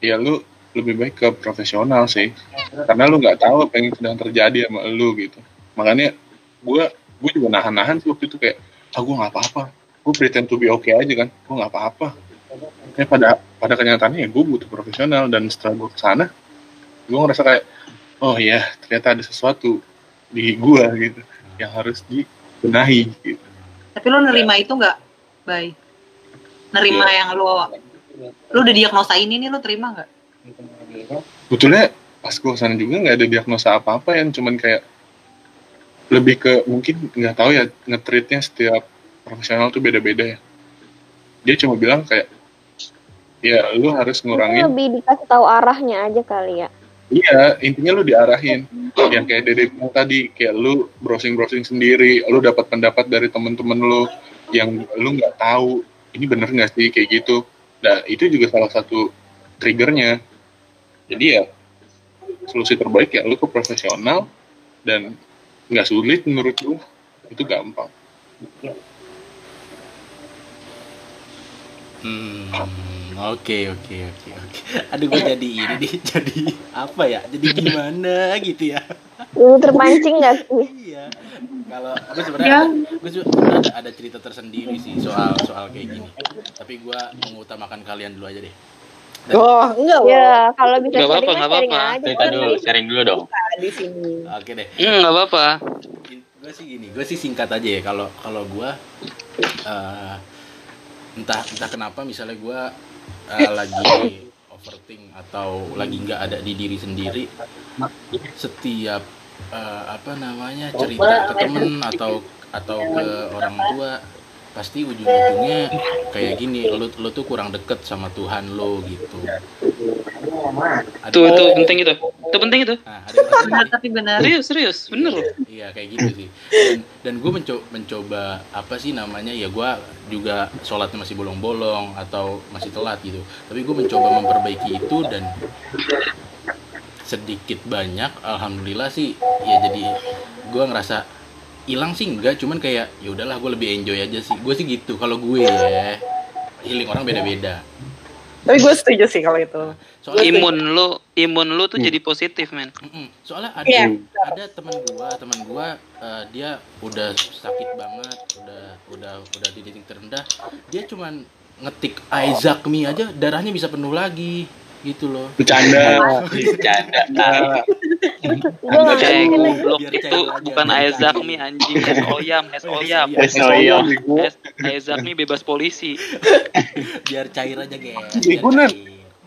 ya lu lebih baik ke profesional sih. Karena lu nggak tahu apa yang sedang terjadi sama lu gitu. Makanya gua gue juga nahan-nahan sih waktu itu kayak ah gue nggak apa-apa. Gue pretend to be okay aja kan. Gue nggak apa-apa. Ya pada pada kenyataannya ya gue butuh profesional dan setelah gue ke sana gue ngerasa kayak oh ya ternyata ada sesuatu di gue gitu yang harus dibenahi gitu. Tapi lo nerima itu nggak baik nerima Iya. yang lo lo udah diagnosa ini nih lo terima nggak Betulnya pas gue ke sana juga nggak ada diagnosa apa-apa yang cuman kayak lebih ke mungkin nggak tahu ya ngetreatnya setiap profesional tuh beda-beda ya. Dia cuma bilang kayak ya lu harus Mungkin ngurangin lebih dikasih tahu arahnya aja kali ya. Iya, intinya lu diarahin. Yang kayak Dede bilang tadi, kayak lu browsing-browsing sendiri, lu dapat pendapat dari temen-temen lu yang lu nggak tahu ini bener nggak sih kayak gitu. Nah, itu juga salah satu triggernya. Jadi ya solusi terbaik ya lu ke profesional dan nggak sulit menurut lu itu gampang. Hmm, oke oke oke oke. Aduh gue jadi ini nih, jadi apa ya? Jadi gimana gitu ya? Lu terpancing gak sih? Iya. Kalau gue sebenarnya gue sebenarnya ada, ada cerita tersendiri sih soal soal kayak gini. Tapi gue mengutamakan kalian dulu aja deh. Oh, enggak. Ya, kalau bisa Nggak sharing apa-apa, sharing apa-apa. aja. Cerita dulu, sharing dulu dong. di sini. Oke deh. Hmm, nggak apa-apa. Gue sih gini, gue sih singkat aja ya. Kalau kalau gue eh, entah entah kenapa misalnya gue eh, lagi overthink atau lagi nggak ada di diri sendiri, setiap eh, apa namanya cerita ke temen atau atau ke orang tua pasti ujung-ujungnya kayak gini lo lo tuh kurang deket sama Tuhan lo gitu Ada- Tuh, itu penting itu. Itu penting itu. Nah, ada benar gini? tapi benar Serius, serius. Bener loh. Iya kayak gitu sih. Dan, dan gue mencoba, mencoba apa sih namanya ya gue juga sholatnya masih bolong-bolong atau masih telat gitu. Tapi gue mencoba memperbaiki itu dan sedikit banyak alhamdulillah sih ya jadi gue ngerasa hilang sih enggak cuman kayak ya udahlah gue lebih enjoy aja sih gue sih gitu kalau gue ya healing orang beda-beda Tapi gue setuju sih kalau itu. soalnya Imun lu, imun lu tuh jadi positif, men. Soalnya ada Iya. ada teman gua teman gua eh, dia udah sakit banget udah udah udah di titik terendah dia cuman ngetik Isaac Mi aja darahnya bisa penuh lagi gitu loh Bercanda. Bercanda. Gue Eh, lagi. goblok itu bukan biar Aizak cair. mi anjing, es oyam, es oyam. Es Aizak mi bebas polisi. biar cair aja guys biar bener.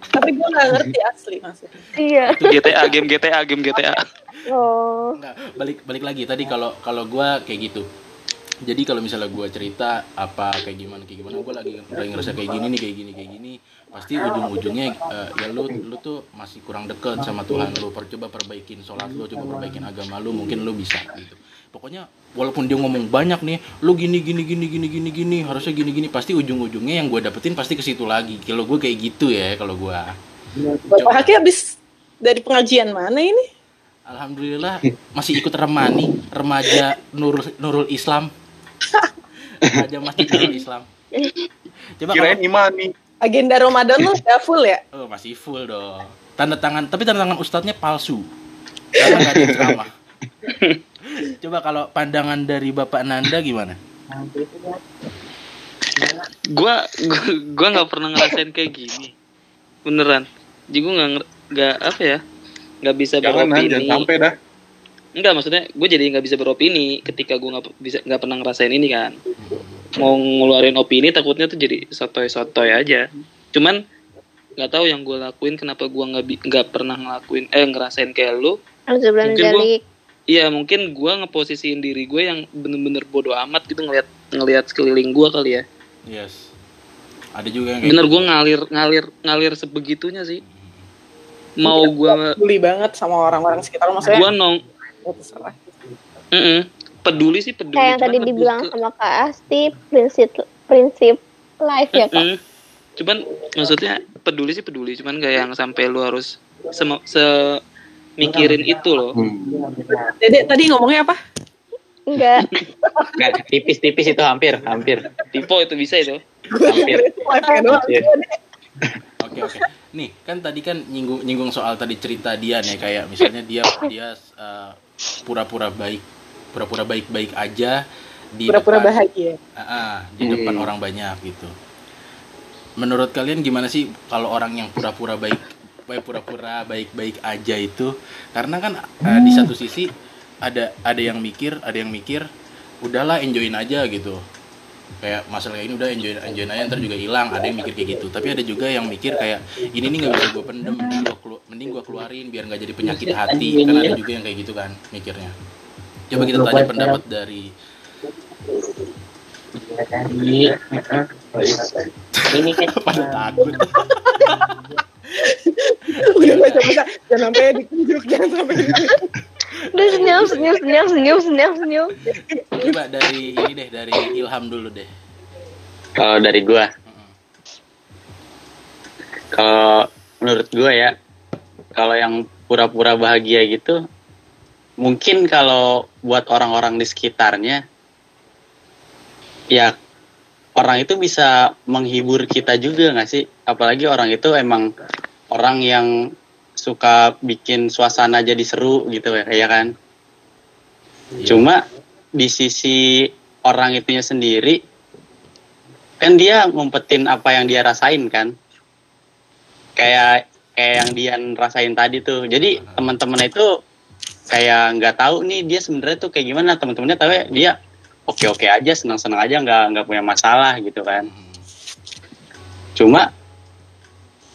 Tapi gue nggak ngerti asli maksudnya. Iya. Itu GTA, game GTA, game GTA. Oh. Enggak, balik balik lagi tadi kalau kalau gua kayak gitu jadi kalau misalnya gua cerita apa kayak gimana kayak gimana gua lagi lagi ngerasa kayak gini nih kayak gini kayak gini pasti ujung-ujungnya eh, ya lu lu tuh masih kurang deket sama Tuhan. Lu per, coba perbaikin sholat lu coba perbaikin agama lu mungkin lu bisa gitu. Pokoknya walaupun dia ngomong banyak nih lu gini gini gini gini gini gini harusnya gini gini pasti ujung-ujungnya yang gue dapetin pasti ke situ lagi. Kalau gue kayak gitu ya kalau gua. Bapak Haki habis dari pengajian mana ini? Alhamdulillah masih ikut remani remaja Nurul Nurul Islam. Remaja Masjid Nurul Islam. Coba Kirain imani. Agenda Ramadan lu udah full ya? oh, masih full dong tanda tangan tapi tanda tangan ustadznya palsu karena nggak ada ceramah coba kalau pandangan dari bapak Nanda gimana Gua gua gua nggak pernah ngerasain kayak gini. Beneran. Jadi gua nggak nggak apa ya? nggak bisa Jangan, beropini. jangan sampai dah. Enggak, maksudnya gue jadi nggak bisa beropini ketika gue nggak bisa nggak pernah ngerasain ini kan. Mau ngeluarin opini takutnya tuh jadi sotoy-sotoy aja. Cuman nggak tahu yang gue lakuin kenapa gue nggak nggak pernah ngelakuin eh ngerasain kayak lu. Alhamdulillah Mungkin jalik. Iya mungkin gue ngeposisiin diri gue yang bener-bener bodoh amat gitu ngelihat ngelihat sekeliling gue kali ya. yes ada juga yang kayak Bener gitu. gue ngalir ngalir ngalir sebegitunya sih. Mau gue Peduli banget sama orang-orang sekitar lu, maksudnya. gue nong ya terserah. Peduli sih peduli. Kayak yang cuman tadi dibilang ke- sama Kak Asti, prinsip prinsip life ya Kak. Mm-mm. Cuman maksudnya peduli sih peduli, cuman gak yang sampai lu harus sem- se mikirin itu loh. Dede tadi ngomongnya apa? Enggak. Nggak, tipis-tipis itu hampir, hampir. Tipo itu bisa itu. Hampir. Oke oke. Nih kan tadi kan nyinggung nyinggung soal tadi cerita dia nih kayak misalnya dia dia eh, pura-pura baik, pura-pura baik-baik aja di Pura-pura depan- bahagia. Ah, ah, di depan orang banyak gitu. Menurut kalian gimana sih kalau orang yang pura-pura baik, baik pura-pura baik-baik aja itu? Karena kan eh, di satu sisi ada ada yang mikir, ada yang mikir, udahlah enjoyin aja gitu. Kayak masalah kayak ini udah enjoy enjoy aja ntar juga hilang. Ada yang mikir kayak gitu. Tapi ada juga yang mikir kayak ini nih nggak bisa gue pendem, mending gue kelu- mending gue keluarin biar nggak jadi penyakit hati. Kan ada juga yang kayak gitu kan mikirnya. Coba kita tanya pendapat dari ini kan pada takut. Udah baca baca jangan sampai ditunjuk, jangan sampai. Udah senyum, senyum, senyum, senyum, senyum, senyum. Coba dari ini deh, dari Ilham dulu deh. Kalau dari gua, kalau menurut gua ya, kalau yang pura-pura bahagia gitu, mungkin kalau buat orang-orang di sekitarnya, ya orang itu bisa menghibur kita juga nggak sih? Apalagi orang itu emang orang yang suka bikin suasana jadi seru gitu ya, ya kan? Iya. Cuma di sisi orang itunya sendiri, kan dia ngumpetin apa yang dia rasain kan, kayak kayak yang dia rasain tadi tuh. Jadi teman-teman itu kayak nggak tahu nih dia sebenarnya tuh kayak gimana teman-temannya tahu ya dia oke oke aja senang-senang aja nggak nggak punya masalah gitu kan. Cuma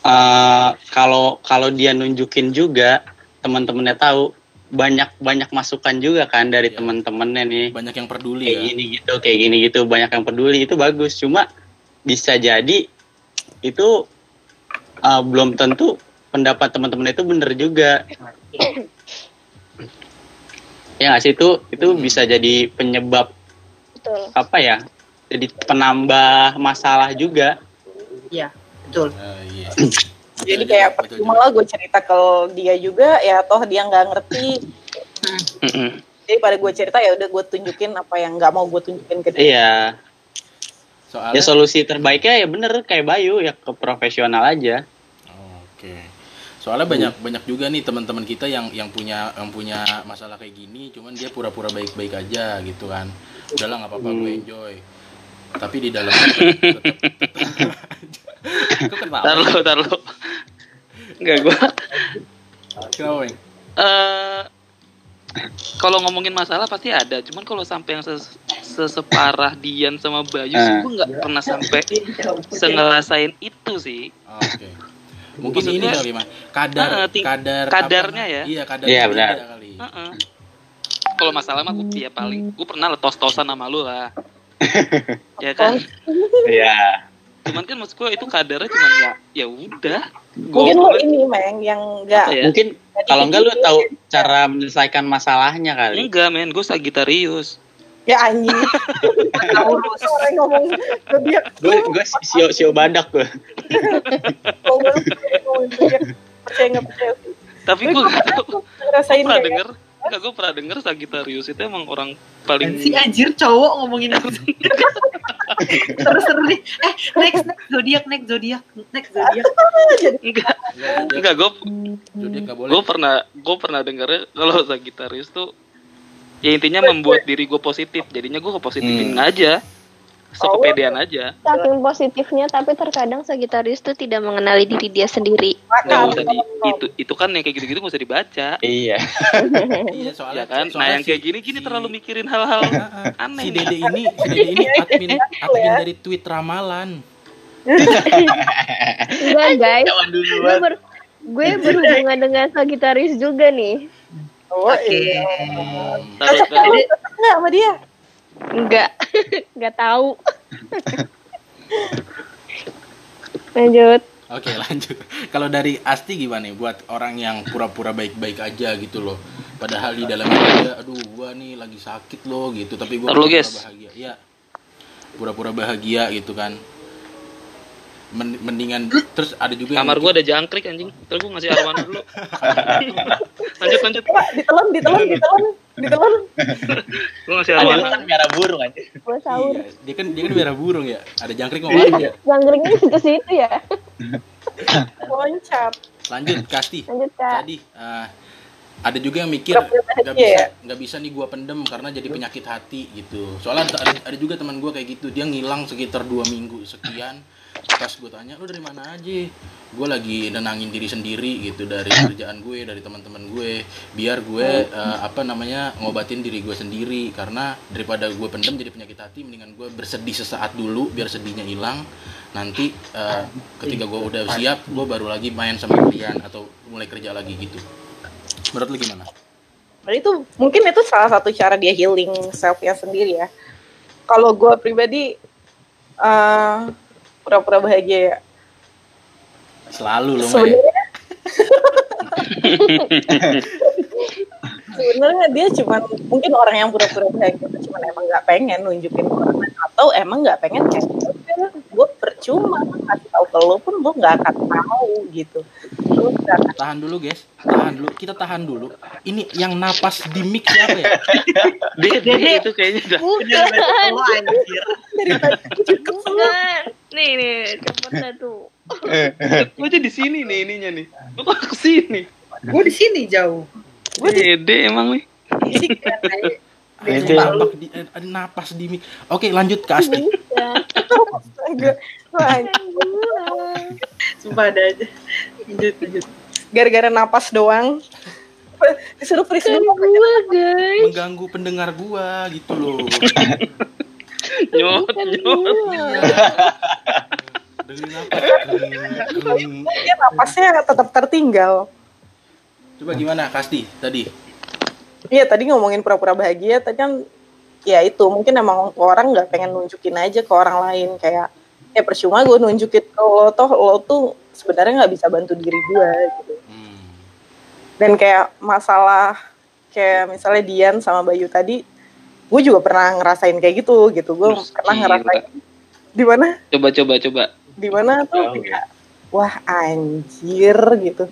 eh, kalau kalau dia nunjukin juga teman-temannya tahu banyak banyak masukan juga kan dari Iya. teman-temannya nih Banyak yang peduli kayak ya. gini gitu kayak gini gitu banyak yang peduli itu bagus cuma bisa jadi itu uh, belum tentu pendapat teman-teman itu bener juga ya nggak sih itu itu bisa jadi penyebab Betul. apa ya jadi penambah masalah juga Iya, betul. Eh, iya. jadi kayak percuma lah gue cerita ke dia juga ya toh dia nggak ngerti jadi pada gue cerita ya udah gue tunjukin apa yang nggak mau gue tunjukin ke dia Iya. Soalnya Ya solusi terbaiknya ya bener kayak Bayu ya ke profesional aja. Oke. Soalnya banyak banyak juga nih teman-teman kita yang yang punya yang punya masalah kayak gini, cuman dia pura-pura baik-baik aja gitu kan. Udahlah nggak apa-apa gue enjoy. Tapi di ketawa? Tar lu, tar lu. Enggak gua. Kenapa, Weng? Eh kalau ngomongin masalah pasti ada, cuman kalau sampai yang ses- seseparah Dian sama Bayu sih Eh. gue nggak pernah sampai sengerasain itu sih. Oh, Oke. Mungkin ini kali mah kadar ting- kadar kadarnya apa- ya. Iya, kadar Iya, benar. kali. Heeh. Kalau masalah mah gue ya paling gue pernah lah tos-tosan sama lu lah. ya kan? Iya. Cuman kan maksud gue itu kadarnya cuman ya ya udah. mungkin lo ini meng yang nggak Apa ya? Mungkin kalau enggak lu tahu cara menyelesaikan masalahnya kali. Enggak men, gue Sagitarius. Ya anjing orang ngomong ke dia Gue gue sio sio badak gue. percaya nggak percaya Tapi gue gak tau. Gue ngerasain pernah denger. Enggak, gue pernah denger Sagitarius itu emang orang paling si anjir cowok ngomongin terus terus nih eh next next zodiak next zodiak next zodiak enggak enggak gue Zodiak nggak boleh. gue pernah gue pernah dengarnya kalau Sagittarius tuh ya intinya membuat diri gue positif jadinya gue kepositifin Hmm. aja sekepedean aja Saking positifnya, tapi terkadang Sagittarius tuh tidak mengenali diri dia sendiri. nggak makan usah di itu itu kan yang kayak gitu-gitu nggak usah dibaca Iya. Iya, soalnya ya kan nah soalnya yang kayak gini gini si- terlalu mikirin hal-hal Heeh. aneh Si Dede ini, si Dede ini admin admin dari tweet ramalan. Enggak guys, gue, ber, gue berhubungan dengan Sagittarius juga nih. Oh oke iya. Taruh- taruh- nggak sama dia Enggak, enggak tahu. Lanjut. Oke lanjut. Kalau dari Asti gimana nih buat orang yang pura-pura baik-baik aja gitu loh. Padahal di dalamnya dia, aduh gua nih lagi sakit loh gitu. Tapi gua pura-pura bahagia. Iya. Pura-pura bahagia gitu kan. Men- mendingan terus ada juga yang kamar gue ada jangkrik anjing terus gue ngasih arwana dulu lanjut lanjut Coba ditelan ditelan ditelan ditelan gue ngasih arwana kan merah burung. Gue sahur. Iya, dia kan dia kan merah burung ya. Ada jangkrik ngomong ya. Jangkringnya situ-situ ya. loncat Lanjut Kasti. Lanjut kak. Tadi eh, ada juga yang mikir nggak bisa ya? nggak bisa nih gua pendem karena jadi penyakit hati gitu. Soalnya ada, ada juga teman gua kayak gitu. Dia ngilang sekitar dua minggu sekian. Pas gue tanya lu dari mana aja? Gue lagi nenangin diri sendiri gitu dari kerjaan gue, dari teman-teman gue. Biar gue eh, apa namanya ngobatin diri gue sendiri karena daripada gue pendem jadi penyakit hati, mendingan gue bersedih sesaat dulu biar sedihnya hilang. Nanti eh, ketika gue udah siap, gue baru lagi main sama kalian atau mulai kerja lagi gitu. Menurut lu gimana? Berarti itu mungkin itu salah satu cara dia healing selfnya sendiri ya. Kalau gue pribadi eh, pura-pura bahagia ya. Selalu lo Mbak, ya? Sebenarnya sebenarnya dia cuman mungkin orang yang pura-pura bahagia itu cuman emang nggak pengen nunjukin orang atau emang nggak pengen kayak gue percuma kasih tahu ke lo pun lo nggak akan tahu gitu lo akan Tahan dulu guys, tahan dulu. Kita tahan dulu. Ini yang napas di mic siapa ya? dia, dia itu kayaknya udah Bukan. anjir. Nih nih, cepet dah tuh. gue aja di sini nih ininya nih lu kok ke sini gue di sini jauh Dede emang nih Ada napas di, ada napas di mic. Oke lanjut ke Asti. Sumpah ada aja lanjut lanjut gara-gara napas doang disuruh freeze Kan dulu gua guys. Mengganggu pendengar gua gitu loh. nyot nyot. Dengerin napas. Dia napasnya tetap tertinggal Coba gimana Kasti tadi? Iya tadi ngomongin pura-pura bahagia, tadi kan ya itu mungkin emang orang nggak pengen nunjukin aja ke orang lain kayak ya percuma gue nunjukin ke lo toh lo tuh sebenarnya nggak bisa bantu diri gue gitu. Hmm. Dan kayak masalah kayak misalnya Dian sama Bayu tadi, gue juga pernah ngerasain kayak gitu gitu. Gue Terus pernah gila. ngerasain di mana coba coba coba di mana tuh Jauh, kayak wah anjir gitu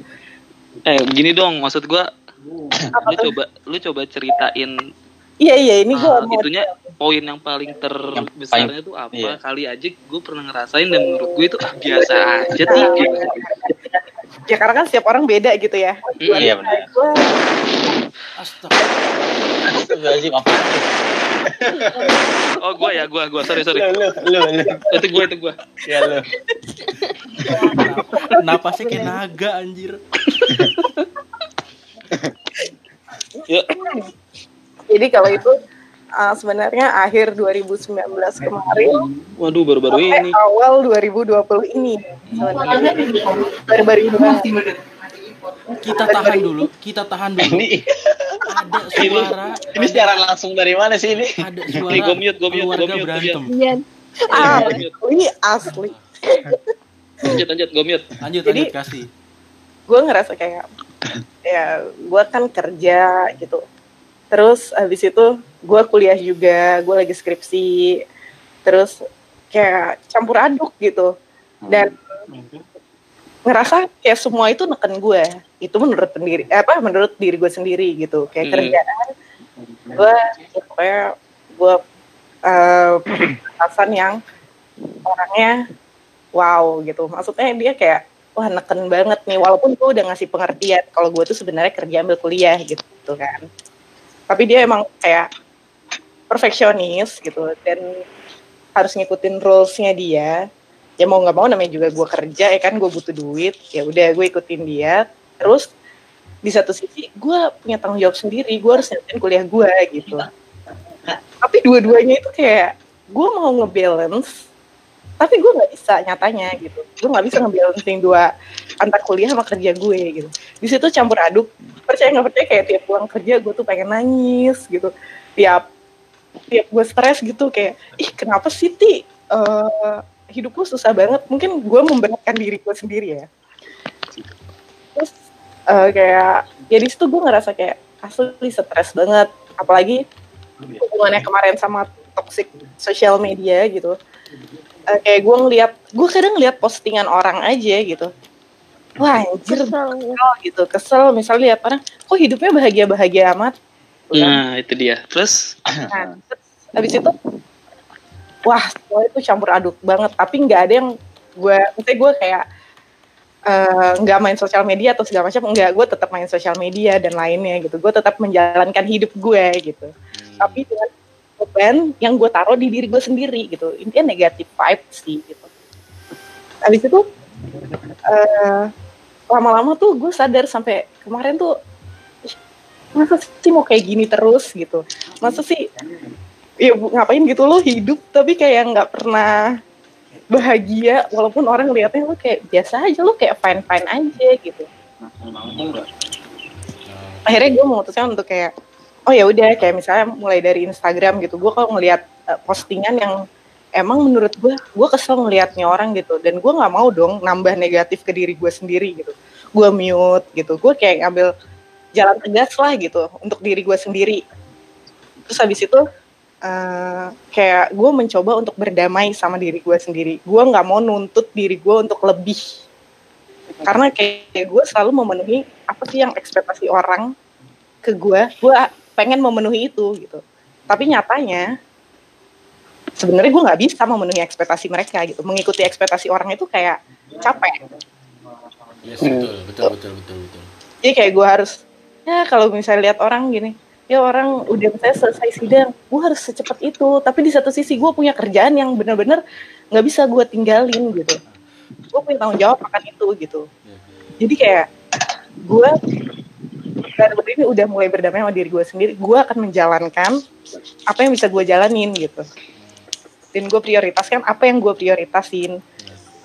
Eh, gini dong, maksud gua apa lu coba lu coba ceritain iya iya ini gue ah, mau itunya poin yang paling terbesarnya tuh apa iya. kali aja gue pernah ngerasain dan menurut gue itu ah, biasa aja tuh ya karena kan setiap orang beda gitu ya Iya benar. Astaga. Apa? oh gue ya gue gue sorry sorry lu, lu, lu. itu gue itu gue Ya lu. Napasnya kayak naga anjir. yuk jadi kalau itu uh, sebenarnya akhir 2019 kemarin waduh baru-baru ini awal 2020 ini sebenarnya baru-baru ini. Kita tahan dulu, kita tahan dulu. Ini Ada suara, ini siaran langsung dari mana sih ini? ada suara Nih, gua mute, gua mute, gua mute, berantem. Iya. asli asli lanjut lanjut gue mute Lanjut, Jadi- lanjut kasih. Gue ngerasa kayak ya gue kan kerja gitu. Terus habis itu gue kuliah juga gue lagi skripsi. Terus kayak campur aduk gitu. Dan ngerasa kayak semua itu neken gue itu menurut sendiri apa menurut diri gue sendiri gitu. Kayak Hmm. kerjaan gue pokoknya gue uh, yang orangnya wow gitu. Maksudnya dia kayak wah neken banget nih walaupun gue udah ngasih pengertian kalau gue tuh sebenarnya kerja ambil kuliah gitu kan. Tapi dia emang kayak perfeksionis gitu dan harus ngikutin rulesnya dia. Ya mau nggak mau namanya juga gue kerja ya kan gue butuh duit. Ya udah gue ikutin dia. Terus di satu sisi gue punya tanggung jawab sendiri. Gue harus nyatain kuliah gue gitu. Tapi dua-duanya itu kayak gue mau ngebalance tapi gue nggak bisa nyatanya gitu. Gue nggak bisa ngebalancing dua antar kuliah sama kerja gue gitu. Di situ campur aduk. Percaya nggak percaya kayak tiap pulang kerja gue tuh pengen nangis gitu. Tiap tiap gue stres gitu kayak ih kenapa sih ti? Eh, hidup lu susah banget. Mungkin gue memberatkan diri gue sendiri ya. Terus eh, kayak ya di situ gue ngerasa kayak asli stres banget. Apalagi hubungannya kemarin sama toxic social media gitu Eh, kayak gue ngeliat gue kadang ngeliat postingan orang aja gitu. Wah anjir Kesel. kesel gitu kesel misalnya lihat orang kok hidupnya bahagia bahagia amat nah itu dia. Terus? Nah, terus habis itu wah semua itu campur aduk banget. Tapi nggak ada yang gue maksudnya gue kayak eh, nggak main sosial media atau segala macam nggak. Gue tetap main sosial media dan lainnya gitu. Gue tetap menjalankan hidup gue gitu. Tapi dengan beban yang gue taruh di diri gue sendiri gitu. Intinya negatif vibe sih gitu. Habis itu eh, lama-lama tuh gue sadar sampai kemarin tuh "Ih, masa sih mau kayak gini terus? Gitu. Masa sih ya bu- ngapain gitu lo hidup? Tapi kayak nggak pernah bahagia walaupun orang lihatnya lo kayak biasa aja lo kayak fine fine aja gitu. Akhirnya gue memutuskan untuk kayak oh ya udah kayak misalnya mulai dari Instagram gitu gue kalau ngelihat eh, postingan yang emang menurut gue gue kesel ngelihatnya orang gitu dan gue nggak mau dong nambah negatif ke diri gue sendiri gitu. Gue mute gitu gue kayak ngambil jalan tegas lah gitu untuk diri gue sendiri. Terus habis itu eh, kayak gue mencoba untuk berdamai sama diri gue sendiri. Gue nggak mau nuntut diri gue untuk lebih. Karena kayak gue selalu memenuhi apa sih yang ekspektasi orang ke gue gue pengen memenuhi itu gitu. Tapi nyatanya sebenarnya gue nggak bisa memenuhi ekspektasi mereka gitu. Mengikuti ekspektasi orang itu kayak capek. Yes, betul, betul, betul, betul, betul. jadi kayak gue harus ya kalau misalnya lihat orang gini ya orang udah misalnya selesai sidang gue harus secepat itu. Tapi di satu sisi gue punya kerjaan yang benar-benar nggak bisa gue tinggalin gitu. Gue punya tanggung jawab akan itu gitu. Jadi kayak gue baru ini udah mulai berdamai sama diri gue sendiri. Gue akan menjalankan apa yang bisa gue jalanin gitu. Dan gue prioritaskan apa yang gue prioritasin.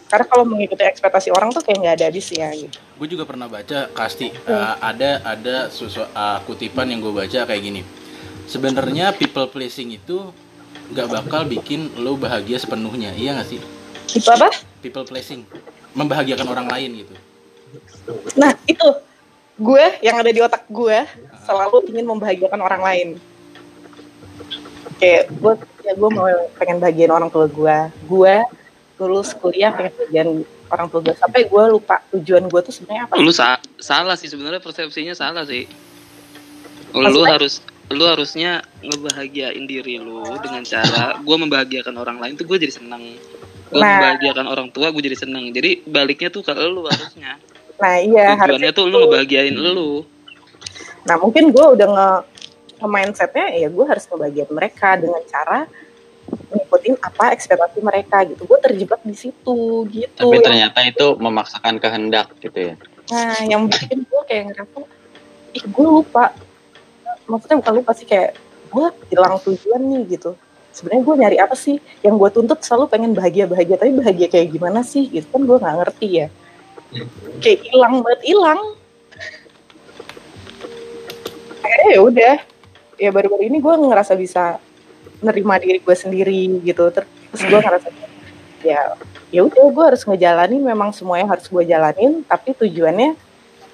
Karena kalau mengikuti ekspektasi orang tuh kayak nggak ada habisnya gitu. Gue juga pernah baca Kasti uh, ada ada susu, uh, kutipan yang gue baca kayak gini. Sebenarnya people pleasing itu nggak bakal bikin lo bahagia sepenuhnya, iya nggak sih? itu apa? People pleasing, membahagiakan orang lain gitu. Nah itu gue yang ada di otak gue selalu ingin membahagiakan orang lain. Kayak gue ya gue mau pengen bahagian orang tua gue. Gue lulus kuliah pengen bagian orang tua gue sampai gue lupa tujuan gue tuh sebenarnya apa lu sa- salah sih sebenarnya persepsinya salah sih lu Maksudnya? harus lu harusnya ngebahagiain diri lu dengan cara gue membahagiakan orang lain tuh gue jadi seneng gue Nah. membahagiakan orang tua gue jadi seneng jadi baliknya tuh ke lu harusnya nah iya tujuannya tuh lu ngebahagiain lu. Nah mungkin gue udah nge, mindsetnya ya gue harus ngebagian mereka dengan cara ngikutin apa ekspektasi mereka gitu. Gue terjebak di situ gitu. Tapi ternyata itu memaksakan kehendak gitu ya. nah yang bikin gue kayak ngerasa ih gue lupa. Maksudnya bukan lupa sih kayak gue hilang tujuan nih gitu. Sebenarnya gue nyari apa sih? Yang gue tuntut selalu pengen bahagia bahagia tapi bahagia kayak gimana sih? Gitu kan gue nggak ngerti ya kayak hilang banget hilang. Akhirnya ya udah. Ya baru-baru ini gue ngerasa bisa nerima diri gue sendiri gitu. Ter- terus gue ngerasa ya ya udah gue harus ngejalanin. Memang semuanya harus gue jalanin tapi tujuannya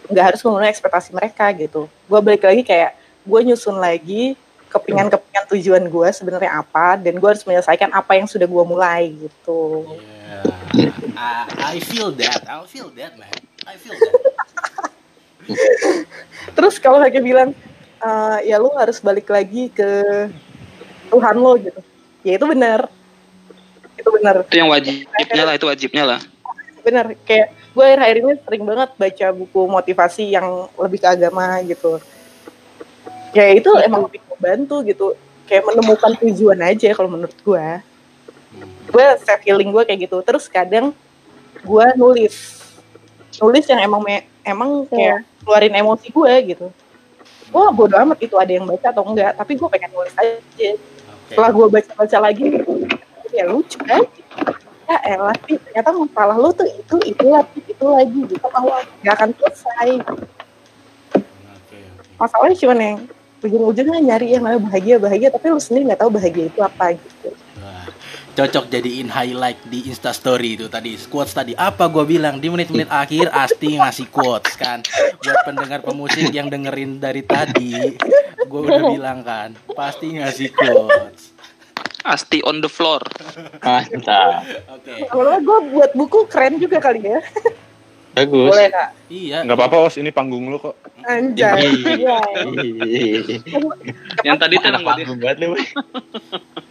nggak harus memenuhi ekspektasi mereka gitu. Gue balik lagi kayak gue nyusun lagi kepingan-kepingan tujuan gue sebenarnya apa dan gue harus menyelesaikan apa yang sudah gue mulai gitu. Yeah. I, I feel that. I feel that, man. I feel that. terus kalau kayak bilang "Eh, ya lu harus balik lagi ke Tuhan lo gitu. Ya itu benar. Itu benar. Itu yang wajibnya lah itu wajibnya lah. Benar. Kayak gue akhir-akhir ini sering banget baca buku motivasi yang lebih ke agama gitu. Ya itu emang lebih membantu gitu. Kayak menemukan tujuan aja kalau menurut gue gue self healing gue kayak gitu. Terus kadang gue nulis. Nulis yang emang me- emang kayak keluarin emosi gue gitu. Gue bodo amat itu ada yang baca atau enggak tapi gue pengen nulis aja. Oke. setelah gue baca-baca lagi ya lucu kan ya elah sih ternyata masalah lu tuh itu itu lagi itu lagi gitu. Bahwa gak akan selesai. Masalahnya cuma yang ujung-ujungnya nyari yang namanya bahagia bahagia tapi lu sendiri nggak tahu bahagia itu apa gitu cocok jadiin highlight di Instastory itu tadi. Quotes tadi. Apa gue bilang? Di menit-menit akhir Asti ngasih quotes kan? Buat pendengar pemusik yang dengerin dari tadi gue udah bilang kan? Pasti ngasih quotes. Asti on the floor. Mantap. oke. Kalau gue buat buku keren juga kali ya Bagus. boleh kak iya Nggak apa-apa, Os. Ini panggung lu kok. anjay Iya. yang tadi tuh Anak gua- panggung banget lu.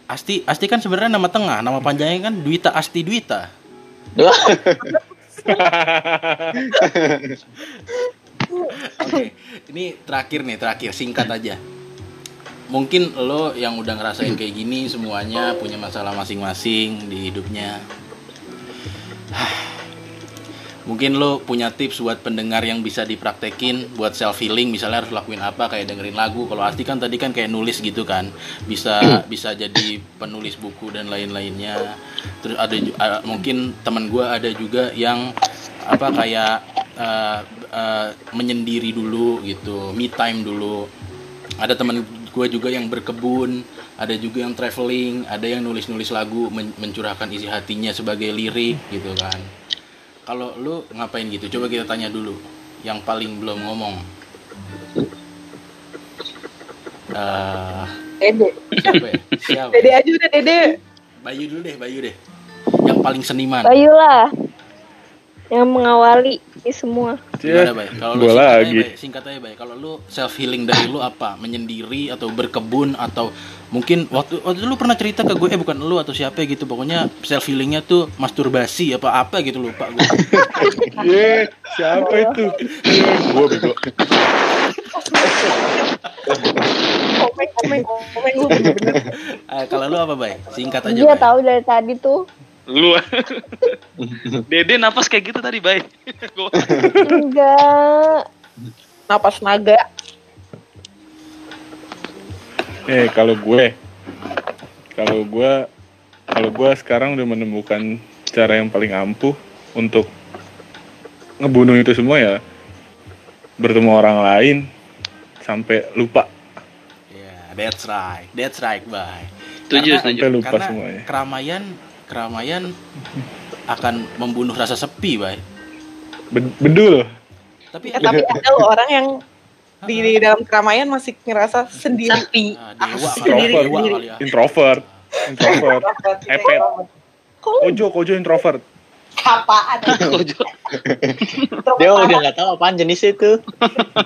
Asti Asti kan sebenarnya nama tengah nama panjangnya kan Dwita Asti Dwita Wah, Oke, ini terakhir nih, terakhir singkat aja. Mungkin lo yang udah ngerasain kayak gini semuanya punya masalah masing-masing di hidupnya. Mungkin lo punya tips buat pendengar yang bisa dipraktekin buat self healing, misalnya harus lakuin apa kayak dengerin lagu. Kalau Asti kan tadi kan kayak nulis gitu kan, bisa bisa jadi penulis buku dan lain-lainnya. Terus ada ah, mungkin teman gua ada juga yang apa kayak eh, eh, menyendiri dulu gitu, me time dulu. Ada teman gue juga yang berkebun, ada juga yang traveling, ada yang nulis-nulis lagu, men- mencurahkan isi hatinya sebagai lirik gitu kan. Kalau lu ngapain gitu? Coba kita tanya dulu. Yang paling belum ngomong. Eh, dede siapa ya? Siapa? dede aja udah dede Bayu dulu deh, Bayu deh. Yang paling seniman. Bayu lah yang mengawali ini semua. Gimana, Bay? Kalau lu Gua singkat aja, lagi. Bay. Singkat aja, Bay. Kalau lu self healing dari lu apa? Menyendiri atau berkebun atau mungkin waktu waktu lu pernah cerita ke gue eh bukan lu atau siapa gitu. Pokoknya self healingnya tuh masturbasi apa apa gitu lupa gue. Ye, siapa itu? Gue bego. komeng komeng komeng lu bener-bener Eh, kalau lu apa, Bay? Singkat aja, Bay. tahu dari tadi tuh. Lu Dede napas kayak gitu tadi baik Enggak. napas naga Eh, kalau gue, kalau gue, kalau gue sekarang udah menemukan cara yang paling ampuh untuk ngebunuh itu semua ya bertemu orang lain sampai lupa Yeah, that's right. That's right, Bay. Setuju, Karena- sampai lupa Karena semuanya. keramaian keramaian akan membunuh rasa sepi, Bay. Be- bedul. Tapi Eh, tapi ada loh orang yang di, di dalam keramaian masih ngerasa sendiri sepi Ah, dewa Asik. kali, Sendiri, dewa sendiri. kali ya. Introvert, introvert, epet. Kojo, kojo introvert. Apaan? Dia udah nggak tahu apaan jenis itu.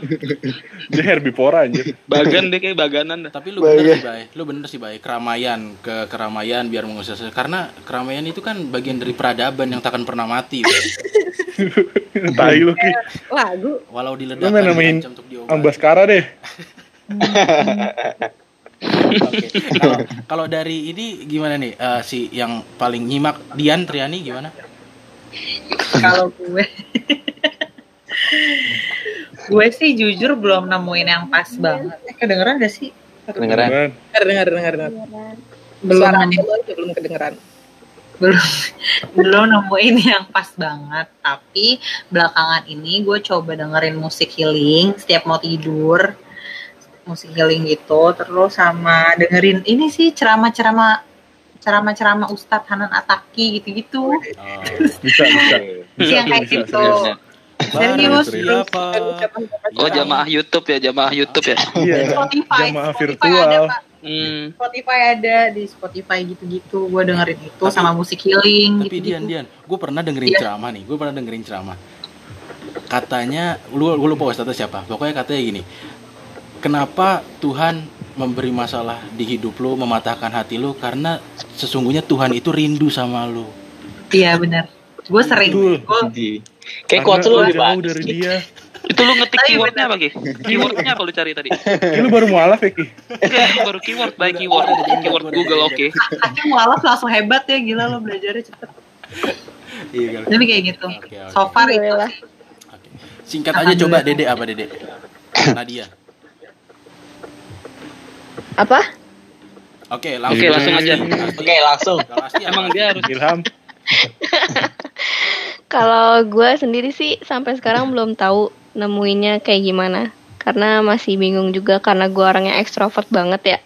Dia herbivora anjir. Bagan deh kayak baganan dah. Tapi lu bener sih, Bay. Lu bener sih, Bay. Keramaian ke keramaian biar mengusir karena keramaian itu kan bagian dari peradaban yang takkan pernah mati. Tai lu Ki. Lagu. Walau Lu diledakkan main namain. Ambaskara deh. Oke. Kalau kalau dari ini gimana nih eh, si yang paling nyimak Dian Triani gimana? Kalau gue gue sih jujur belum nemuin yang pas banget. Eh kedengeran gak sih? Kedengeran. Dengar, dengar, dengar. Belum Suara aja belum kedengeran. belum belum nemuin yang pas banget tapi belakangan ini gue coba dengerin musik healing setiap mau tidur musik healing gitu terus sama dengerin ini sih ceramah-ceramah ceramah-ceramah Ustadz Hanan Ataki gitu-gitu Oh. Bisa, bisa. Bisa yang kayak bisa. gitu serius Barang siapa? Oh jamaah YouTube ya, jamaah YouTube ya. Iya. Spotify Jamaah Spotify virtual. ada pak Hmm. Spotify ada di Spotify gitu-gitu gue dengerin itu sama musik healing Tapi gitu-gitu Dian Dian, gue pernah dengerin Iya. ceramah nih, gue pernah dengerin ceramah. Katanya, lu gue lupa ustadznya siapa. Pokoknya katanya gini, kenapa Tuhan memberi masalah di hidup lu, mematahkan hati lu karena sesungguhnya Tuhan itu rindu sama lu. iya benar gue sering gue Di. Kayak kuat lu lebih jauh bagus. dari dia. Itu lu ngetik Tapi keywordnya apa Ki? Keywordnya apa lu cari tadi? Ki, lu baru mualaf ya Ki? Iya, baru keyword by keyword. Keyword Google oke. Hakim mualaf langsung hebat ya gila lo belajarnya cepet Iya tapi kayak gitu so far itu sih. Singkat aja coba Dede apa Dede? Nadia. Apa? Oke, langsung. Oke, langsung aja. Oke, langsung. Emang dia harus Ilham. Kalau gue sendiri sih sampai sekarang belum tahu nemuinnya kayak gimana. Karena masih bingung juga karena gue orangnya ekstrovert banget ya.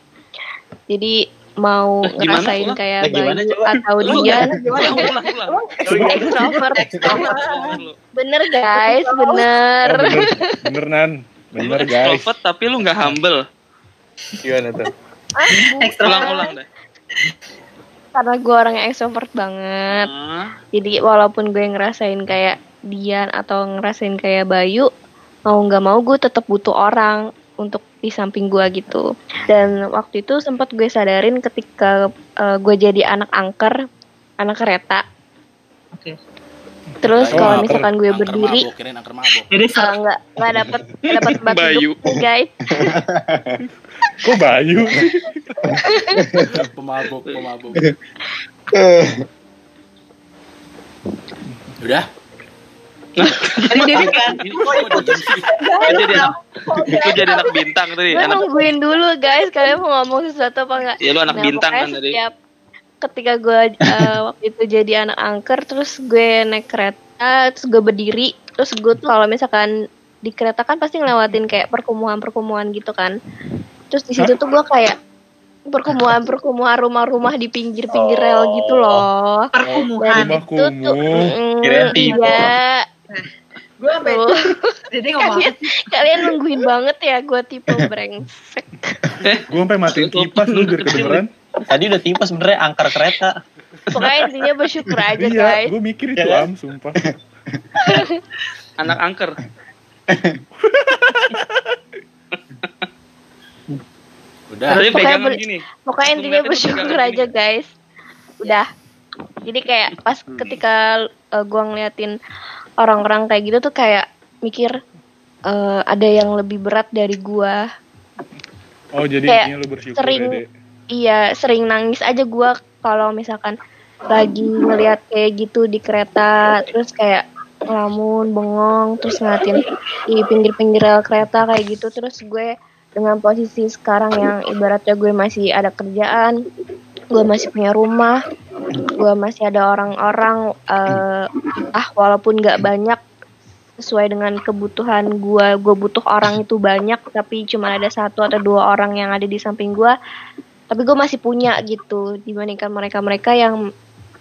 Jadi mau gimana? ngerasain Ulang. kayak Eh, gimana coba? atau Lu dia ekstrovert. Bener guys, bener. Oh, bener, bener Nan. Bener guys. extrovert tapi lu nggak humble. Gimana tuh? Ulang-ulang deh. Karena gue orangnya ekstrovert banget. Ah, Jadi walaupun gue ngerasain kayak Dian atau ngerasain kayak Bayu, mau nggak mau gue tetap butuh orang untuk di samping gue gitu. Dan waktu itu sempat gue sadarin ketika eh, gue jadi anak angker, anak kereta. oke Terus Oh, kalau misalkan gue angker berdiri, jadi eh, nggak nggak dapet nggak dapet batu Bayu. guys. Kok Bayu? Pemabok, pemabok. Udah? tadi kan Kok jadi anak, lu jadi anak bintang tadi. Gue nungguin dulu guys, kalian mau ngomong sesuatu apa nggak? Ya, lu anak bintang pokoknya kan tadi. Setiap ketika gue eh, waktu itu jadi anak angker, terus gue naik kereta, terus gue berdiri, terus gue tuh kalau misalkan di kereta kan pasti ngelewatin kayak perkumuhan-perkumuhan gitu kan. Terus di situ tuh gue kayak perkumuhan-perkumuhan rumah-rumah di pinggir-pinggir rel gitu loh. perkumuhan Itu tuh, mm, iya. gue sampai Tuh. jadi ngomong kalian, kalian nungguin banget ya gue tipe brengsek. Gue sampai matiin kipas lu biar kedengeran. Tadi udah tipe sebenarnya angker kereta. Pokoknya intinya bersyukur aja Iya, guys. gue mikir itu Iya. am, sumpah. anak angker. Udah. Tapi Pokoknya ber- gini. Pokoknya intinya bersyukur aja gini. guys. Udah. Jadi kayak pas Hmm. ketika uh, gua ngeliatin orang-orang kayak gitu tuh kayak mikir uh, ada yang lebih berat dari gua. Oh, jadi Kayak intinya lu bersyukur sering ya. Iya sering nangis aja gua kalau misalkan lagi ngeliat kayak gitu di kereta terus kayak ngelamun bengong terus ngeliatin di pinggir-pinggir rel kereta kayak gitu terus gue dengan posisi sekarang yang ibaratnya gue masih ada kerjaan gue masih punya rumah gue masih ada orang-orang eh, ah walaupun nggak banyak sesuai dengan kebutuhan gue gue butuh orang itu banyak tapi cuma ada satu atau dua orang yang ada di samping gue tapi gue masih punya gitu dibandingkan mereka-mereka yang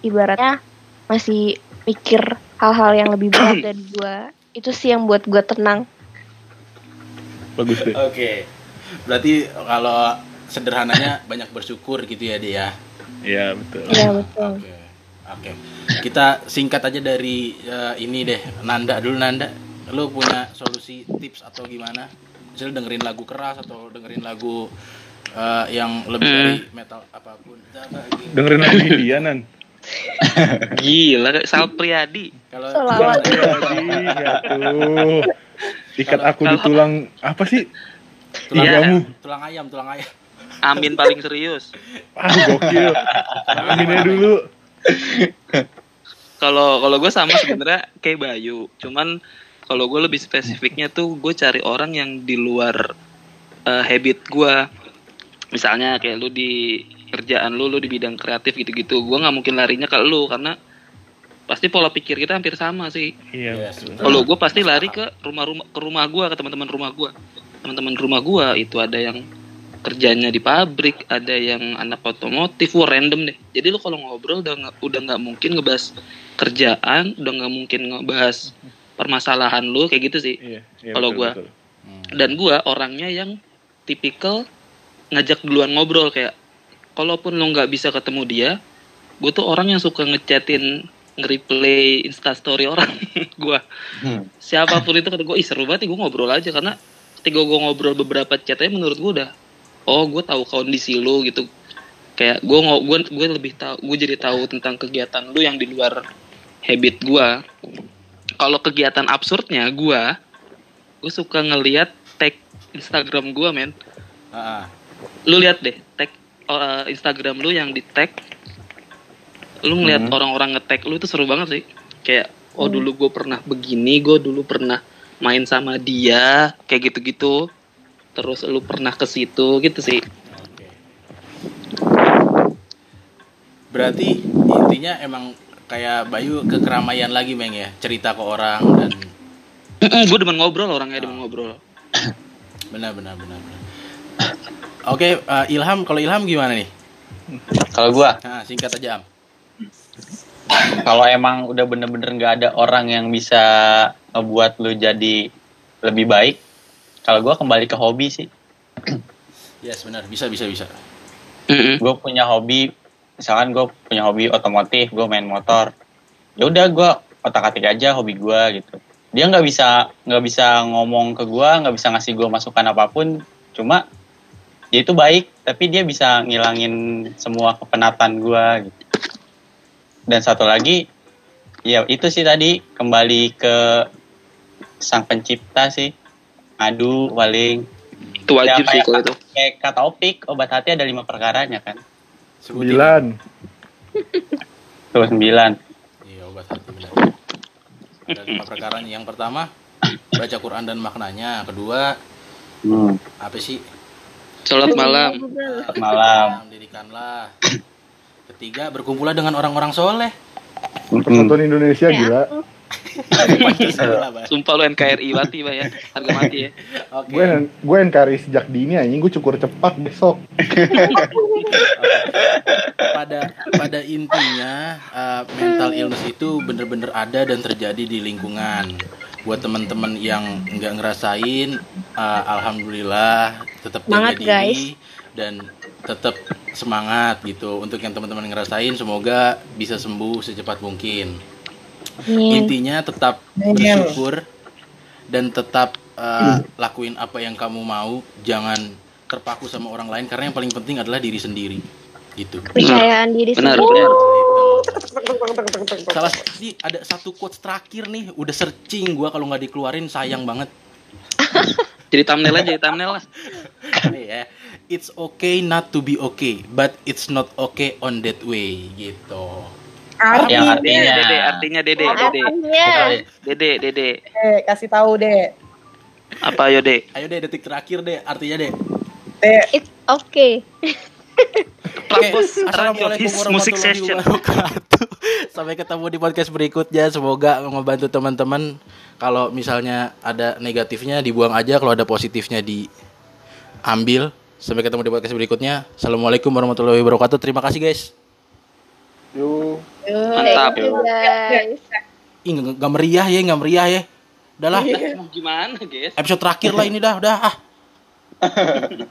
ibaratnya masih mikir hal-hal yang lebih berat dari gue itu sih yang buat gue tenang Bagus deh. Oke. Berarti kalau sederhananya banyak bersyukur gitu ya dia. Iya, betul. Iya betul Oke. Oke. Kita singkat aja dari eh, ini deh. Nanda dulu Nanda. Lu punya solusi tips atau gimana? Misalnya dengerin lagu keras atau dengerin lagu eh, yang lebih Hmm. dari metal apa pun. Dengerin lagu Indianan. Gila, kayak Sal Priadi. Kalau Selawat. Jatuh. Ikat aku di tulang apa sih? tulang, Iya. Tulangmu. tulang ayam, tulang ayam. Amin paling serius. Ah, gokil. Aminnya dulu. Kalau kalau gue sama sebenarnya kayak Bayu, cuman kalau gue lebih spesifiknya tuh gue cari orang yang di luar eh, habit gue. Misalnya kayak lu di kerjaan lu, lu di bidang kreatif gitu-gitu, gue nggak mungkin larinya ke lu karena pasti pola pikir kita hampir sama sih. Iya. Yes, betul. Kalau gue pasti lari ke rumah-rumah ke rumah gue, ke teman-teman rumah gue. Teman-teman rumah gue itu ada yang kerjanya di pabrik, ada yang anak otomotif, wah random deh. Jadi lu kalau ngobrol udah nggak udah nggak mungkin ngebahas kerjaan, udah nggak mungkin ngebahas permasalahan lu kayak gitu sih. Iya. iya, Kalau betul. Hmm. Dan gue orangnya yang tipikal ngajak duluan ngobrol kayak kalaupun lo nggak bisa ketemu dia, gue tuh orang yang suka ngechatin nge-replay instastory orang gue Hmm. siapa pun itu kata gue ih seru banget gue ngobrol aja. Karena ketika gue ngobrol beberapa chatnya menurut gue udah oh gue tahu kondisi lu gitu. Kayak gue gue gue lebih tahu gue jadi tahu tentang kegiatan lu yang di luar habit gue kalau kegiatan absurdnya gue gue suka ngelihat tag Instagram gue men. Lu lihat deh tag uh, Instagram lu yang di tag lu ngeliat Hmm. orang-orang nge-tag lu itu seru banget sih kayak oh dulu gue pernah begini gue dulu pernah main sama dia kayak gitu-gitu terus lu pernah ke situ gitu sih Oke. Berarti intinya emang kayak Bayu ke keramaian lagi Meng ya, cerita ke orang dan gue demen ngobrol orangnya demen ngobrol benar benar benar. benar. Oke, eh, Ilham kalau Ilham gimana nih? Kalau gua, Nah, singkat aja Am. kalau emang udah bener-bener nggak ada orang yang bisa ngebuat lu jadi lebih baik, kalau gua kembali ke hobi sih. Yes, benar. Bisa bisa bisa. Gue punya hobi misalkan gue punya hobi otomotif gue main motor ya udah gue otak atik aja hobi gue gitu dia nggak bisa nggak bisa ngomong ke gue nggak bisa ngasih gue masukan apa pun cuma dia itu baik tapi dia bisa ngilangin semua kepenatan gue gitu. dan satu lagi ya itu sih tadi kembali ke sang pencipta sih adu paling itu wajib Ya, sih kalau itu kayak kata opik obat hati ada lima perkaranya kan. Sembilan. Tuh sembilan. Iya, obat hati benar. Ada lima perkaranya. Yang pertama, baca Quran dan maknanya. Kedua, Hmm. apa sih? Sholat malam Selamat malam. Dirikanlah. Ketiga, berkumpullah dengan orang-orang soleh. Persatuan Indonesia gila. Pancasila, Bah. sumpah lu NKRI mati pak ya harga mati ya Oke. Gue gue NKRI sejak dini anjing gue cukur cepat besok. pada pada intinya uh, mental illness itu bener-bener ada dan terjadi di lingkungan buat teman-teman yang nggak ngerasain uh, alhamdulillah tetap jaga Semangat, diri guys. dan tetap semangat gitu. Untuk yang teman-teman ngerasain semoga bisa sembuh secepat mungkin. Amin. intinya tetap bersyukur dan tetap uh, lakuin apa yang kamu mau. Jangan terpaku sama orang lain karena yang paling penting adalah diri sendiri gitu. Kepercayaan diri benar sendiri. benar. Salah sih ada satu quotes terakhir nih. Udah searching gua kalau nggak dikeluarin sayang banget. Jadi thumbnail aja jadi thumbnail lah. Ya it's okay not to be okay but it's not okay on that way. Gitu. Yang dede artinya. Dede artinya dede dede Artinya, dede. Dede Eh, kasih tahu deh. apa yo de ayo deh detik terakhir deh artinya deh Deh, it's okay. Prambos Musik Session. Sampai ketemu di podcast berikutnya. Semoga membantu teman-teman. Kalau misalnya ada negatifnya dibuang aja, kalau ada positifnya diambil. Sampai ketemu di podcast berikutnya. Assalamualaikum warahmatullahi wabarakatuh. Terima kasih guys. Yuk. mantap. Ih, nggak meriah ya, nggak meriah ya. Udahlah, mau gimana guys episode terakhir lah ini dah, udah ah.